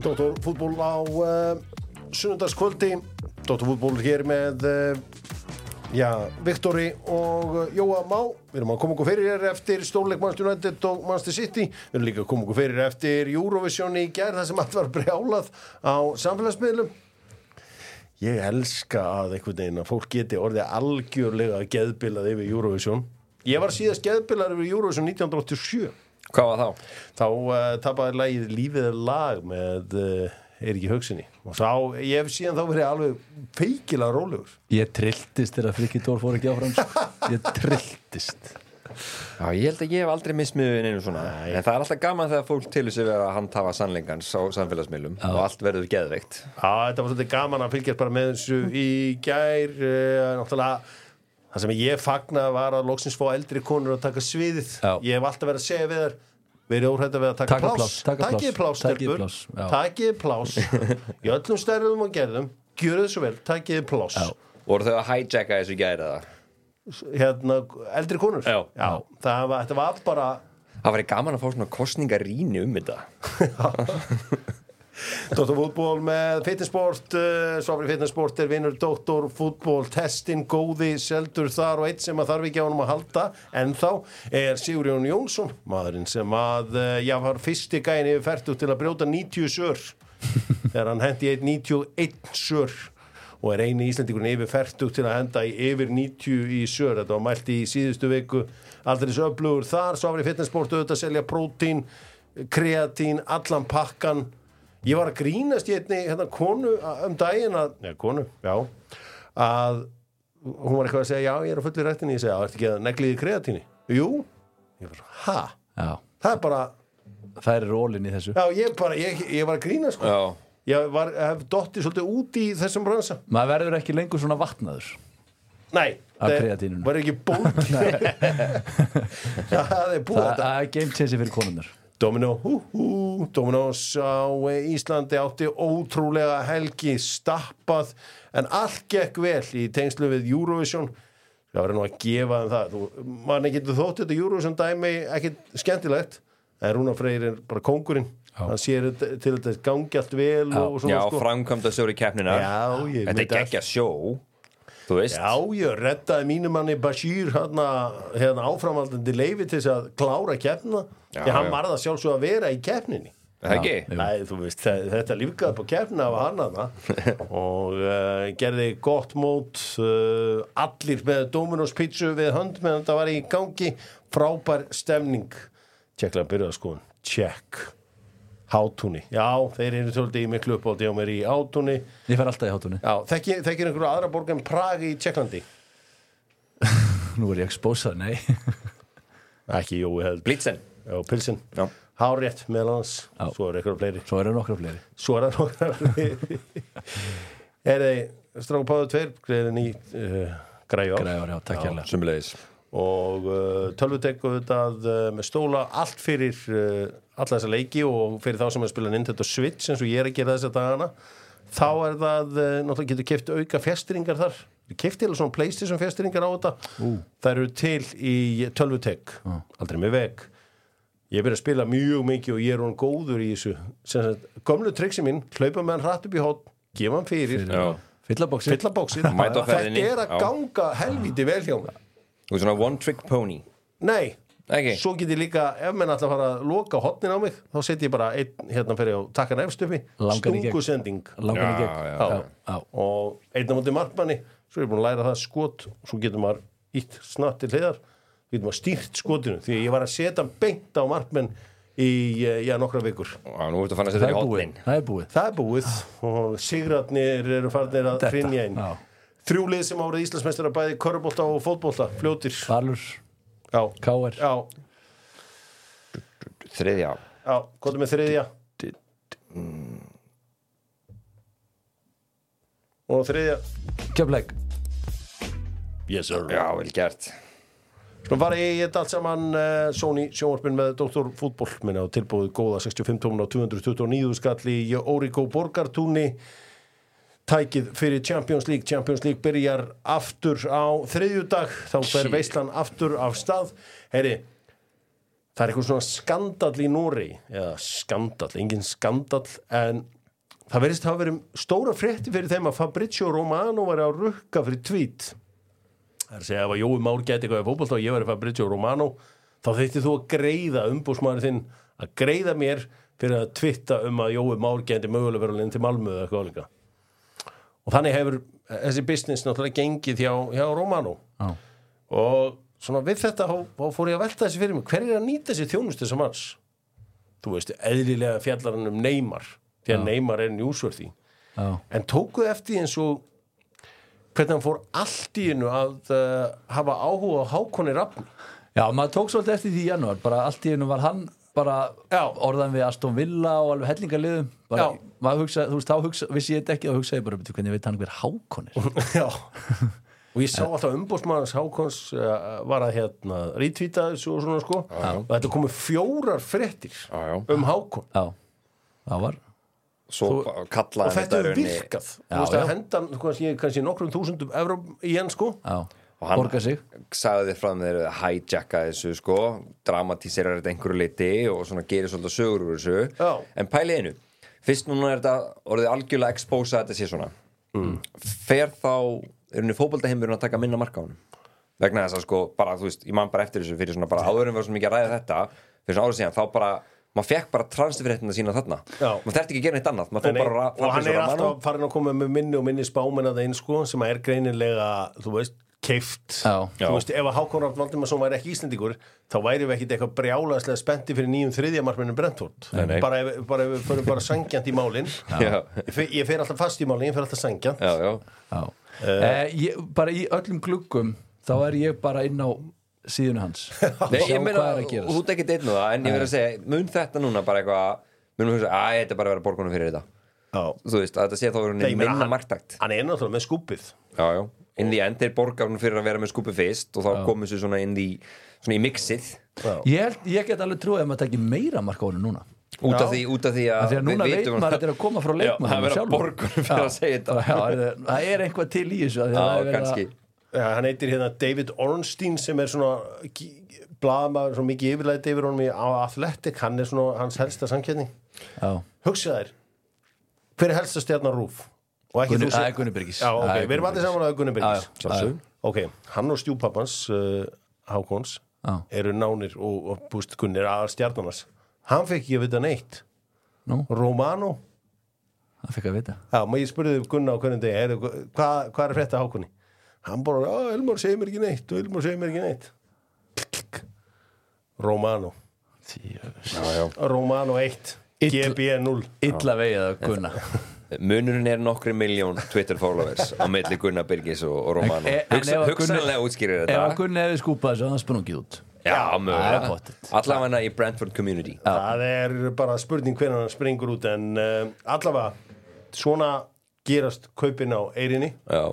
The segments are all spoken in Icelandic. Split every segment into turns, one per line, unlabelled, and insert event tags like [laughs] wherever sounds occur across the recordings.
Dóttorfútból á uh, sunnundagskvöldi Dóttorfútból hér með uh, já, Viktori og uh, Jóa Má. Við erum að koma okkur fyrir hér eftir stórleik Manchester United og Manchester City. Við erum líka að koma okkur fyrir eftir Eurovision í gær þar sem allt var brjálað á samfélagsmiðlum. Ég elska að einhvern veginn að fólk geti orðið algjörlega geðbilað yfir Eurovision. Ég var síðast geðbilað yfir Eurovision 1987
Hvað var þá?
þá uh, tapaði lagið Lífið er lag með uh, Eiríki Haugsinni og þá, ég hef síðan þá verið alveg feikilega rólegur.
Ég trilltist þegar Frikki Dór fór ekki áfram sko. Ég trilltist.
Já, ég held að ég hef aldrei mismiðið einu svona.
Nei.
En það er alltaf gaman þegar fólk til þess að vera að handhafa sannleikans á samfélagsmiðlum og allt verður geðveikt.
Já, þetta var svolítið gaman að fylgjast bara með þessu í gær. Uh, náttúrulega það sem ég fagna var að loksins fá eldri konur að taka sviðið
Já.
ég hef alltaf verið að segja við þær verið óhrætt við að taka, stelpur.
pláss, já.
takið pláss [laughs] í öllum stærðum og gerðum gjöru svo vel, takið pláss
Já.
Voru þau að hijacka þessu gæri það?
hérna, eldri konur
Já.
það var, þetta var bara
Það væri gaman að fá svona kostningaríni um þetta [laughs]
Dóttor fútból með fitnessport uh, Svafri fitnessport er vinnur Dóttor fútból testin góði seldur þar og eitt sem að þarf ekki á honum að halda. En þá er Sigurjón Jónsson maðurinn sem að uh, já var fyrsti gæin yfir færtu til að brjóta 90 sör. [laughs] Þegar hann hendi 91 sör og er eini íslendingurinn yfir færtu til að henda í yfir 90 í sör. Þetta var mælt í síðustu viku. Aldrei svo öflugur þar. Svafri fitnessport auðvitað að selja prótín kreatín, allan pakkan ég var að grínast í einni hérna, konu um daginn að, neða konu, já. Að hún var eitthvað að segja, já ég er að fulli rættinni. Ég segja, það ert ekki að negliði kreatíni? Jú, ég var svo, ha?
Já,
það er bara,
það er rólinn í þessu.
Já ég bara ég, ég var að grína sko,
Já,
ég var, hef dottið svolítið út í þessum bransa.
Maður verður ekki lengur svona vatnaður.
Nei, það var ekki bólt [laughs] [laughs] það er búið þetta
það er game changer fyrir konunnar
Domino, hú, hú, Dominos á eh, Íslandi átti ótrúlega helgi stappað en allt gekk vel í tengslu við Eurovision. Það var nú að gefa þeim það. Þú, manni getur þótt þetta Eurovision dæmi ekkit skemmtilegt en Rúnar Freyr er bara kóngurinn. Hann sér þetta- til þetta gangi allt vel og svona
já
sko.
framkvæmda sjóri keppnina
Já, ég
Þetta er
myndi
geggja sjó Þú veist.
Já, ég reddaði mínum manni Bashir hérna, hérna áframaldandi leifi til þess að klára keppnina.
Já,
því hann
já.
varð að sjálfsög að vera í keppninni.
Það ekki?
Jú.
Nei, þú veist, þe- þetta lífgaði på keppna af hann hana [laughs] og uh, gerði gott mót uh, allir með Dominos pizzu við hönd meðan þetta var í gangi. Frábær stemning. Tjekklega byrjaði skoðun, tjekk. Hátúni, já, þeir eru svolítið í miklu uppáldi á mér í hátúni.
Ég fer alltaf í hátunni
já, þekkir, þekkir einhverju aðra borg en Prag í Tjekklandi? [laughs]
Nú er ég exposað, nei.
Ekki, jú, held
Blitzen
já, pilsin,
Já.
hárétt meðal hans,
Já.
svo er eitthvað fleiri.
Svo eru nokkra fleiri.
Svo er það nokkar [laughs] Er þið Stráku Páðu 2 greiðin í uh, græju á
Græður, já, takk hérlega.
Sumulegis
og uh, tölvutek auðvitað uh, með stóla allt fyrir uh, alla þessa leiki og fyrir þá sem er að spila Nintendo Switch eins og ég er að gera þessa dagana. Þá er það, uh, náttúrulega getur keft auka fjastringar þar, keft til svona Playstation fjastringar á þetta. Uh. það eru til í tölvutek aldrei með veg ég byrja að spila mjög mikið og ég er hún góður í þessu. Gömlu triksi mín, hlaupa með hann hratt upp í hótt gefa hann fyrir,
Já.
Fyllabóksi
fylla bóksið [laughs]
Mæta á
þetta er að ganga helviti vel hjá mér.
Þú er svona one trick pony.
Nei,
Ekki?
svo get ég líka ef menn að fara að loka hotnin á mig þá setjum ég bara einn hérna fyrir á takkan efst uppi.
Langan í gegn.
stungusending.
Langan í
Já,
gegn.
já,
já, já.
og einn á móti markmanni svo er ég búin að læra það skot svo getur maður ítt snatt til hliðar getur maður stýrt skotinu því að ég var að setja beint á markmenn í eh, já, nokkra vikur.
Já, nú ertu fann að
Það
setja
er
í hotnin
Það er búið.
Það er búið og sigratnir eru farnir að hrinja inn.
Já.
þrjúlið sem árið Íslandsmeistara bæði körubólta og fótbólta fljótir.
Valur, Káar
Þriðja.
Já, er með þriðja. Og þriðja.
Kjöfleik
yes sir.
Já, vel gert
Svo fara ég þetta allt saman uh, Sony sjónvarpin með Dr. Fútból minna og tilbúið góða 65 tómuna og 229 skall í Órikó Borgartúni. Tækið fyrir Champions League. Champions League byrjar aftur á þriðjudag. Þá fer veislan aftur af stað. Heyri, það er eitthvað svona skandall í Nóri eða skandall, engin skandall en það verðist hafa verið stóra frétti fyrir þeim að Fabrizio Romano var að rukka fyrir tvít það er að segja ef að Jói Már geti eitthvað í fótbolta og ég var Fabrizio Romano þá þeitti þú að greiða umbúsmaður þinn að greiða mér fyrir að twitta um að Jói Már geti mögulega verið alveg til Malmö eða eitthvað álíka og þannig hefur þessi business náttúrulega gengið hjá, hjá Romano.
Já.
og svona við þetta þá, fór ég að velta þessi fyrir mig hver er að nýta þessi þjónustu sem hans? Þú veist, eðlilega fjallar hann um Neymar því að Neymar er njúsvörði
Já,
en tókuð eftir eins og hvernig hann fór allt í hennu að uh, hafa áhuga á hákonni rafni
Já maður tók svolítið eftir því í janúar bara allt í einu var hann bara
Já.
orðan við Aston Villa og alveg hellingaliðum. Bara,
Já.
maður hugsa, þú veist, þá hugsa, vissi ég þetta ekki þá hugsa ég bara, "Bíddu, hvernig veit hann hver hákon er? [laughs]
Já. Og ég sá alltaf umbóðsmaðans Hákons uh, var að hérna rítvíta þessu og svona sko. Og þetta komu fjórar fréttir
Já, já.
um Hákon.
Já, það var
Svo
Þú-
kalla
og þetta hefur virkað.
Já,
þú veist að
já.
henda hann, kannski, kannski nokkrum þúsundum evrum í hann sko.
Já,
Og hann- sagði frá þeir hijacka þessu sko, dramatísera þetta einhverju liti og svona gerir svolítið sögur úr þessu.
Já.
en pæli einu, fyrst núna er þetta orðið algjörlega expósa þetta sé svona. Mm. fer þá er henni fótboltaheimurinn að taka minna marka á honum? Vegna þess að sko, bara þú veist, ég man bara eftir þessu fyrir svona bara áðurum var svo mikið að ræða þetta fyrir svona árið síðan, þá bara maður fekk bara transferréttina sína þarna.
Já.
maður þerft ekki að gera neitt annað
Nei,
fór bara
og hann er alltaf farin að koma með minni og minni spámenn að það einn sko sem er greinilega, þú veist, keift
Já.
Þú veist, ef að Hákon Rafn Valdimarsson væri ekki Íslendingur þá væri við ekkit eitthvað brjálaðslega spenti fyrir nýjum þriðja markmennum Brentford.
Nei, nei.
bara ef, bara ef við förum bara sangjant í málin. [laughs]
Já,
ég, fer, ég fer alltaf fast í málin, ég fer alltaf sangjant
já, já,
Já. Eh, ég, bara í öllum gluggum þá er ég bara inn á síðunu hans. [laughs]
Nei, ég meina,
hvað er að
þú
gerast.
ert ekki einn og það en ég verð að segja, mun þetta núna bara eitthvað mun hugsa, að þetta er bara að vera borgunum fyrir þetta.
Já.
þú veist, að þetta sé þá
meina,
minna marktækt.
hann er náttúrulega með skúpið.
Já, já, inn í end er borgarinn fyrir að vera með skúpi fyrst og þá komum þessu svona inn í svona í mixið.
Já.
ég, held, ég get alveg trúið að maður tekki meira honum núna.
Út af því, út af því að
því að núna
við
veit
vitum
maður að þetta er að koma frá
Já,
leikmannum
það er að
sjálfum.
borgunum fyrir að segja þetta.
Já, það er- er eitthvað til í þessu af því að
já,
það er
ja, hann heitir hérna David Ornstein sem er svona blaðmaður, svona mikið yfirleiti yfir honum í á Athletic, hann er svona hans helsta samkjöfning
Já,
hugsa þér hver er helsta stjarnar Rúf og ekki
Gunni-
þú sé-
það er Gunni Birgis.
já, ok, við erum allir saman að Gunni Birgis
Já, já, já, já.
ok, hann og stjúpappans uh, Hákons
Já.
eru nánir og, og búst Gunni er aðal stjarnarnas hann fekk ekki að vita neitt.
Nú,
Romano?
Það fikk að vita.
Já, maður ég spurði Gunna á hvernig degi? Heyrðu, hvað, hvað er frétta hákunni? Hann bara, já, Elmar segir mér ekki neitt og Elmar segir mér ekki neitt. Romano.
Já, já.
Romano 1
Ill-
GB 0
Illa vegið að kunna
munurinn er nokkri miljón Twitter followers á milli Gunnar Birgis og, og Romano.
Ef
Hugsa,
að
hugsanlega útskýrir
Ef að
þetta
Gunni hefði skúpað þessu, hann sprungið út.
Já,
er
mögulega. allavega í Brentford community.
Það er bara spurning hvernig hann springur út en uh, allavega svona gerast kaupin á eirinni
já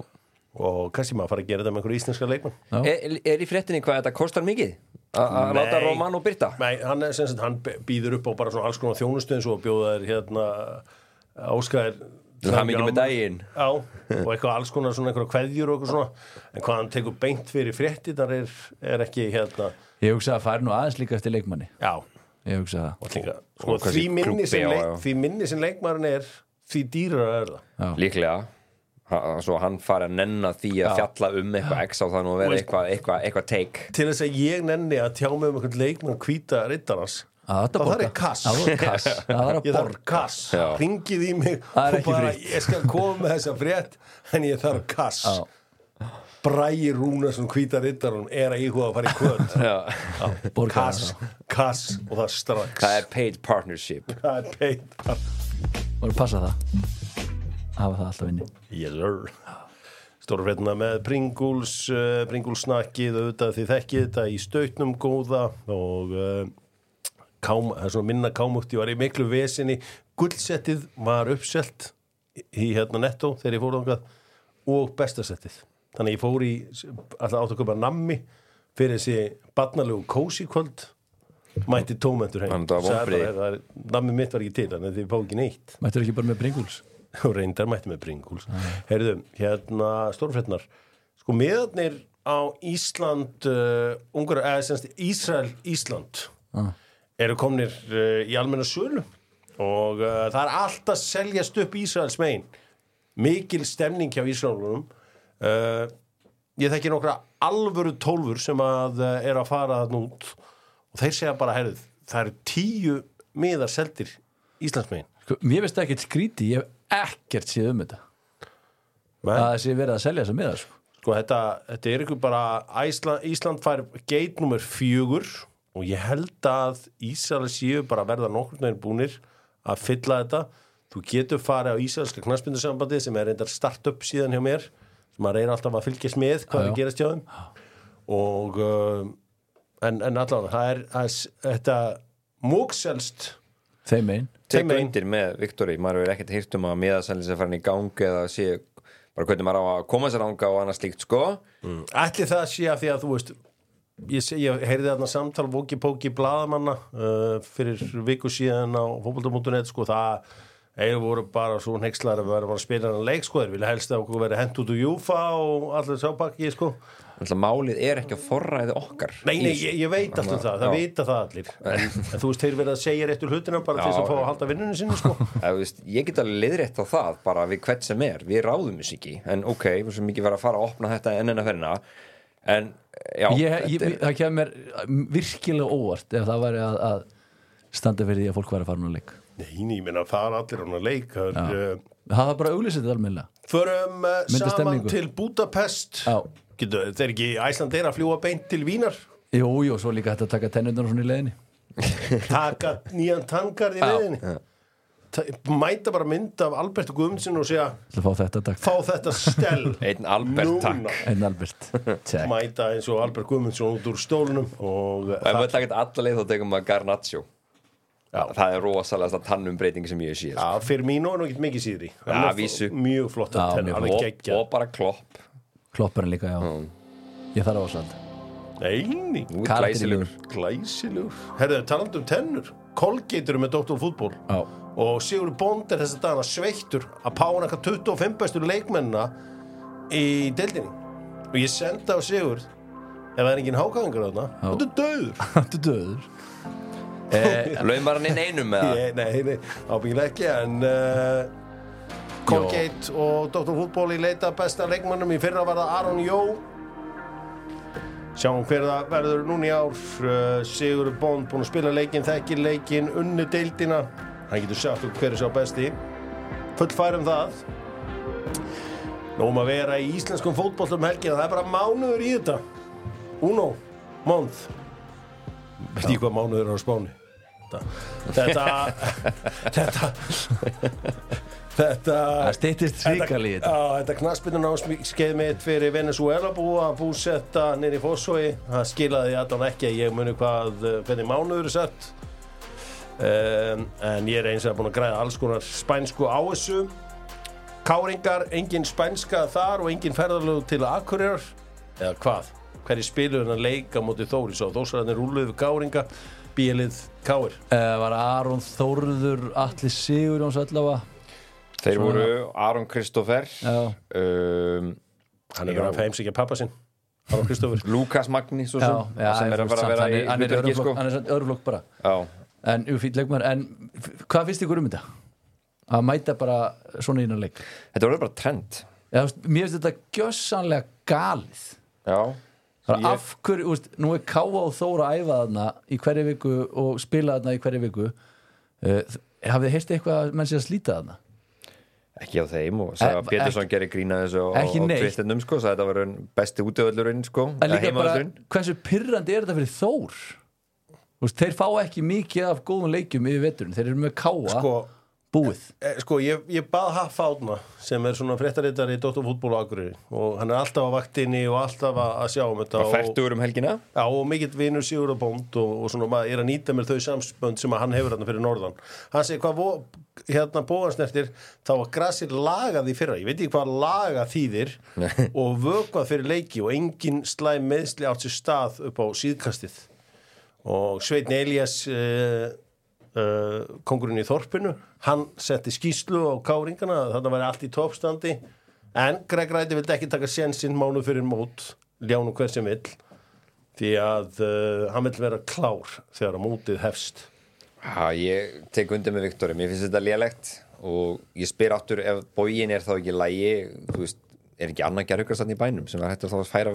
og kannski maður fara að gera þetta með einhverju íslenska leikmann.
Er, er í fréttinni hvað þetta kostar mikið? A- Að láta Romano byrta?
Nei, hann, er, sagt, hann býður upp á bara svona alls konar þjónustu eins og bjóða þær hérna áskæðir
Til hamingju með daginn.
Já, og eitthvað alls konar svona einhverja kveðjur og eitthvað svona en hvað hann tekur beint fyrir fréttinar er, er ekki hérna
Ég hugsa að fara nú aðeins líka eftir leikmanni
Já,
Ég hugsa það
Og sko, því, minni sem
já,
leik,
já.
því minni sem leikmarin er því dýrar er það
Já.
Líklega Svo hann fari að nenna því að fjalla um eitthvað x á nú að vera eitthvað eitthva, eitthva take.
Til þess að ég nenni að tjá mig um einhvern leikmann hvíta rittarans þá
Það er kass. [laughs] Það er að
Ég þarf kass,
Já.
ringið í mig og bara, ég skal koma með þessa frétt en ég þarf kass.
Já.
Bræi Rúnarsson hvíta rittarun er að íhuga að fara í kvöld. [laughs]
Já.
Kass, kass og það strax.
Það er paid partnership.
Það er peit
Og passa það Hafa það alltaf inni.
Yes sir. Stóra fréttina með Pringles uh, Pringles snakkið auðvitað því þekkið þetta í stautnum góða og uh, kám, er minna kámugt ég var í miklu vesinni. Gullsettið var uppselt í hérna netto þegar ég fór þangað og bestasettið. Þannig ég fór í alltaf átt að köpa nammi fyrir þessi barnalegu kósi kvöld. Mætti tómentur heim.
Það var
er- nammi mitt var ekki til þannig að þið fá ekki neitt.
Mættur ekki bara með Pringles [laughs]
og reyndar mætti með Pringles Heyrðu, hérna stórfrétnar sko miðarnir á Ísland uh, ungar, eða semst Ísrael Ísland eru komnir uh, í almenna sölu. Og uh, það er allt að seljast upp Ísraels megin. Mikil stemning hjá Ísraelunum. Uh, ég þekki nokkra alvöru tólfur sem að uh, er að fara þarna út. Og þeir segja bara, herrið, það eru tíu miðar seldir Íslands megin.
Sko, mér veist ekkert skríti, ég ekkert séð um þetta.
Men,
að sé verið að selja þessa miða sko.
sko, þetta, þetta er ykkur bara Ísland, Ísland fær geit nummer fjögur og ég held að Ísrael séu bara að verða nokkur neginn búnir að fylla þetta. Þú getur farið á Ísraelska knaspindusambandi sem er reyndar start-up síðan hjá mér sem að reyna alltaf að fylgjast með hvað að gerast hjá þeim. Og uh, en, en allavega það er, er þetta múkselst
þeim einn
Megin.
undir með Viktori, maður hefur ekkert hýrt um að miðasælinn sé farin í gang eða sé bara hvernig maður á að koma sér ánga og annað slíkt sko.
Ætli það sé að því að þú veist ég, sé, ég heyrði þarna samtal Voki-Póki bladamanna uh, fyrir viku síðan á fótbolta.net sko. Það eða voru bara svo nexlar að vera að spila hann leik sko. Þeir vilja helst að okkur verið hent út úr Júfa og allir sápakki sko
Þannig Málið er ekki að forræði okkar
Nei, nei,
þessu.
ég, ég veit alltaf það, það
Já.
vita það allir. En, en þú veist, þeir verið að segja réttur hlutina bara til þess að fá að halda vinnunni sinni sko. [laughs]
Þú veist, ég get alveg liðrétt á það bara við hvert sem er, við ráðum þess ekki. En ok, við sem ekki vera að fara að opna þetta enn en að ferina en já,
ég, ég,
er,
það kemur virkilega óvart ef það væri að, að standa fyrir því að fólk væri að fara nú leik.
Nei, ég meina það er allir að leik það er, uh,
það var bara auglýsið þetta almennilega.
Förum uh,
Mynda
saman til Budapest.
Já.
Getur, þeir ekki, Æsland er að fljúa beint til Vínar?
Jú, jú, svo líka hægt að taka tennundar og svona í leiðinni. [laughs]
Taka nýjan tangar í
Já.
leiðinni? Ta- mæta bara mynd af Albert Guðmundsson og segja
fá þetta takk.
fá þetta stel [laughs]
Einn Albert, takk.
en Albert, check.
Mæta eins og Albert Guðmundsson út úr stólunum og
ef við takit alla leið þá tegum maður Garnaccio.
Já.
það er rosalegasta tannum breyting sem ég sé sko.
Já, fyrir mín og ekki mikið síðri.
Já,
er
vísu.
mjög flott
Já,
að tenna,
mjög
alveg
og,
geggja
og bara klopp
klopparinn líka, já. Ég þarf ásald
Neini,
glæsilegur.
glæsilegur. Herðu, talandi um tennur. Eru með Dr. Fútból
Já.
og Sigur Bond er þess að dana sveittur að pána eitthvað 25 bestur leikmennina í deildinni. Og ég senda á Sigur ef það er engin hákangur þarna og þú er döður [laughs]
er döður [laughs]
laumar hann inn einum með það
Nei, nei, ábyggilega ekki en uh, Colgate og Dr. Fútból í leita besta leikmannum í fyrra var það Aron Jó. Sjáum hver það verður núna í ár. Uh, Sigur Bond búinn að spila leikinn þekkir leikinn, unnu deildina. Hann getur sagt okkur hver er sá besti. Fullfærum það. Nóum að vera í íslenskum fótbollum helgina, það er bara mánuður í þetta. Uno, month. Veit ég hvað mánuður er á spáni? Þetta Þetta Þetta [laughs] [laughs]
það stýttist ríkali í þetta.
Já, þetta knaspinu námskeið mitt fyrir Venezuela búa að búsetta nýri fósói það skilaði allan ekki að ég muni hvað hvernig mánuður er sett. Um, en ég er eins og búin að græða alls konar spænsku á þessu. Káringar, engin spænska þar og engin ferðarlegu til Akureyrar. Eða hvað, hverju spilur hann að leika móti Þóris? Og þósararnir rúluðu Káringa, bílið Káir
uh, var Aron Þórður Atli Sigurjóns allavega
þeir voru Aron Kristoffer
Já.
um,
hann er verið að heimsækja pappa sinn Aron Kristófur
Lukas [laughs] Magni svo
já,
sem,
já,
sem er að fara að vera í
hann er, er
sko.
er samt öruflokk bara
Já.
en jú, fýtt leikmar en hvað finnst ykkur um þetta? að mæta bara svona innan leik
þetta voru bara trend
Eða, þú veist, mér finnst þetta gjössanlega galið
já Ég-
af hverju, þú veist, nú er Káa og Þóra að æfa þarna í hverju viku og spila þarna í hverju viku uh, hafið þið heyrst eitthvað að menn sé að slíta þarna?
Ekki á þeim og Saga
Eh,
Pétursson gerir grína þessu og, og. Twitternum sko, sagði þetta var besti útöðlurinn sko, heimavöllurinn.
hversu pyrrandi er þetta fyrir Þór? Veist, þeir fá ekki mikið af góðum leikjum yfir veturinn, þeir eru með Káa
sko,
búið?
Eh, Sko, ég, ég bað Haffa Átna sem er svona fréttarittari í Dóttarfútból á Akureyri og hann er alltaf á vaktinni og alltaf að, sjá um þetta
og færtur um helgina?
Já, og mikill vinur Sigur og Bónd og, og svona maður er að nýta mér þau samspönd sem hann hefur hérna fyrir norðan. Hann segir hvað hérna bóðansnertir þá var grasir lagað í fyrra. Ég veit ekki hvað laga þýðir [laughs] og vökvað fyrir leiki og engin slæm meðsli átt sér stað upp á síðkastið. Og Sveitn Elias uh, uh, kongurinn í Þorpinu hann setti skýslu á káringana þetta væri allt í toppstandi. En Greg Ræti vildi ekki taka sénsinn mánu fyrir mót ljánu hver sem vill því að uh, hann vil vera klár þegar mótið hefst.
Já, ég tek undir með Viktori, mér finnst þetta lélegt og ég spyr áttur ef bógin er þá ekki lægi, þú veist er ekki annað gerðugast þannig í bænum sem er hægt að þá að færa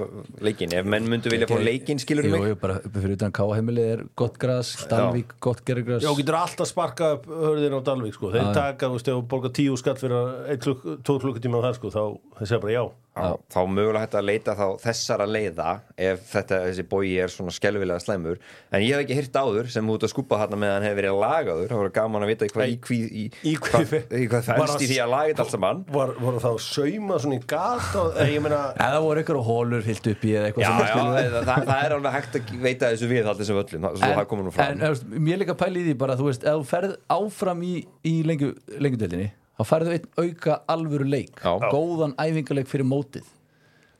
leikin, ef menn myndu vilja fá leikin skilur mig,
jú, bara uppi fyrir utan Káheimili er gott gras, Dalvík, gott gerugras
Já, getur alltaf sparka upp hörðin á Dalvík sko. þeir taka, þú veist, ef þú borgar tíu skall fyrir ein klukk, tvo klukkutíma á það sko, þá þeir segja bara já
Já, þá mögulega hægt að leita þá þessara leiða ef þetta, þessi bói er svona skelvilega slæmur, en ég hef ekki hýrt áður sem út að skúpa hann með hann hefur verið lagaður það voru gaman að vita í hvað í, í, í,
hvað-
hvað,
að-
í því að laga þetta allt saman?
Var, voru þá sauma svona í gat og, eh, ég meina,
Eða voru ykkur hólur fyllt upp í eða eitthvað
Já, já,
við.
það, það er alveg hægt að veita þessu við allir sem öllum, svo það komur nú fram.
en, en, mér líka pæli í því bara, þú veist, ef þú ferð áfram í, í lengju, lengjudeldinni þá ferðu einn auka alvöru leik
Já.
góðan æfingarleik fyrir mótið.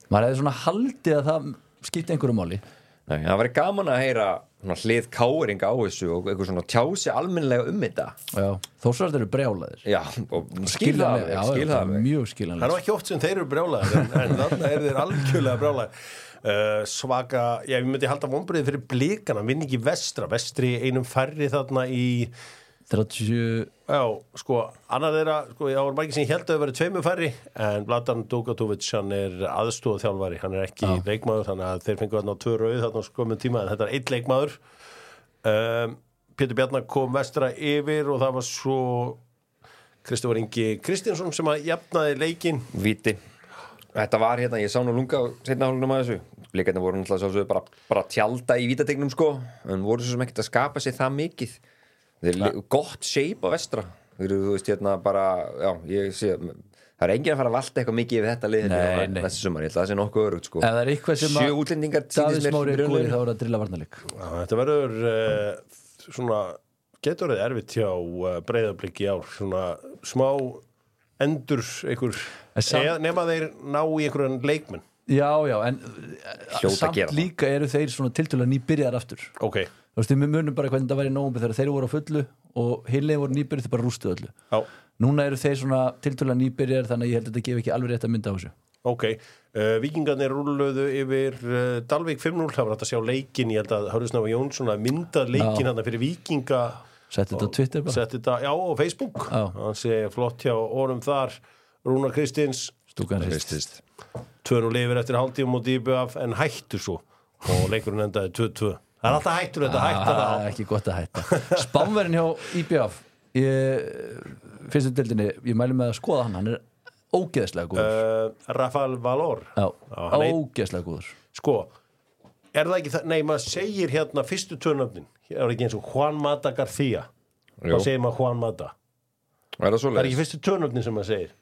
Maður hefði svona haldið að það skipti einhverju máli.
Nei, það væri gaman að heyra svona, hlið káringa á þessu og eitthvað svona tjási almennilega um þetta.
Já, þósvart eru brjálaðir.
Já, og skil það skil það alveg.
mjög
það er ekki oft sem þeir eru brjálæðir en, en þarna er þeir algjörlega brjálæðir uh, svaka, já, ég myndi halda vonbriðið fyrir blikana, vinn ekki vestra. Vestri einum færri þarna í
37
Já, sko, annar þeirra, sko, ég var margir sem ég held að það verið tveimur færri en Vladan Dugatovic, hann er aðstóð þjálfari, hann er ekki leikmaður þannig að þeir fengu þarna á tvö rauð þarna á skömmun tíma en þetta er eitt leikmaður. Um, Pétur Bjarnar kom vestra yfir og það var svo Kristofur Ingi Kristinsson sem að jafnaði leikin
Víti. Þetta var hérna, ég sá nú lunga setna hálunum að þessu. Blikarnir voru náttúrulega bara, bara tjálta í vítategnum sko en voru svo sem ekkert að skapa sér það mikið Þeir er gott shape á vestra. Þeir eru, þú veist, hérna bara já, ég sé, það er enginn að fara að valda eitthvað mikið yfir þetta liðinu næsta sumar, ég held að það sé nokkuð örugt sko.
Ef það er eitthvað sem
Sjö
að
útlendingar mér
Smári er
byrjunarliðinu.
góði þá er það að drilla varnarleik.
Já, Þetta verður uh, svona getur þið erfitt hjá uh, breyðabliki ár. Svona smá endur einhver, nema þeir ná í einhverjan leikmenn.
Já, já, en
Hljóta að
samt
það.
líka eru þeir svona tiltölulega nýbyrjar aftur.
Ok,
Þú veist, við munum bara hvernig það var í nógumbi þegar þeir voru á fullu og hinlega voru nýbyrjar þeir bara rústuð öllu.
Já,
Núna eru þeir svona tiltölulega nýbyrjar þannig að ég held að þetta gefi ekki alveg rétt að mynda á þessu.
Ok uh, Víkingarnir rúluðu yfir uh, Dalvik 5-0, það var hægt að sjá leikin ég held að Hörðusnáfa Jónsson að mynda leikin hann fyrir Víkinga.
Setti þetta á Twitter bara.
Sett þetta, já, á Facebook.
Já.
hann sé flott hjá orðum þar. Rúnar Kristins.
Stúkan.
2-0 yfir eftir hálftíum og dýbjöf en hættu svo. Og leikurinn endaði 2-2 það er alltaf hættur þetta, hætta
Ah,
það
ekki gott að hætta. Spánverðin hjá IBF ég, fyrstu dildinni, ég mæli með að skoða hann hann er ógeðslega góður.
Uh, Rafael Valor.
Já,
já,
ógeðslega góður.
Sko, er það ekki það nei, maður segir hérna fyrstu törnöfnin er það ekki eins og Juan Mata García? Þá segir maður Juan Mata?
Er það
það er ekki fyrstu törnöfnin sem maður segir?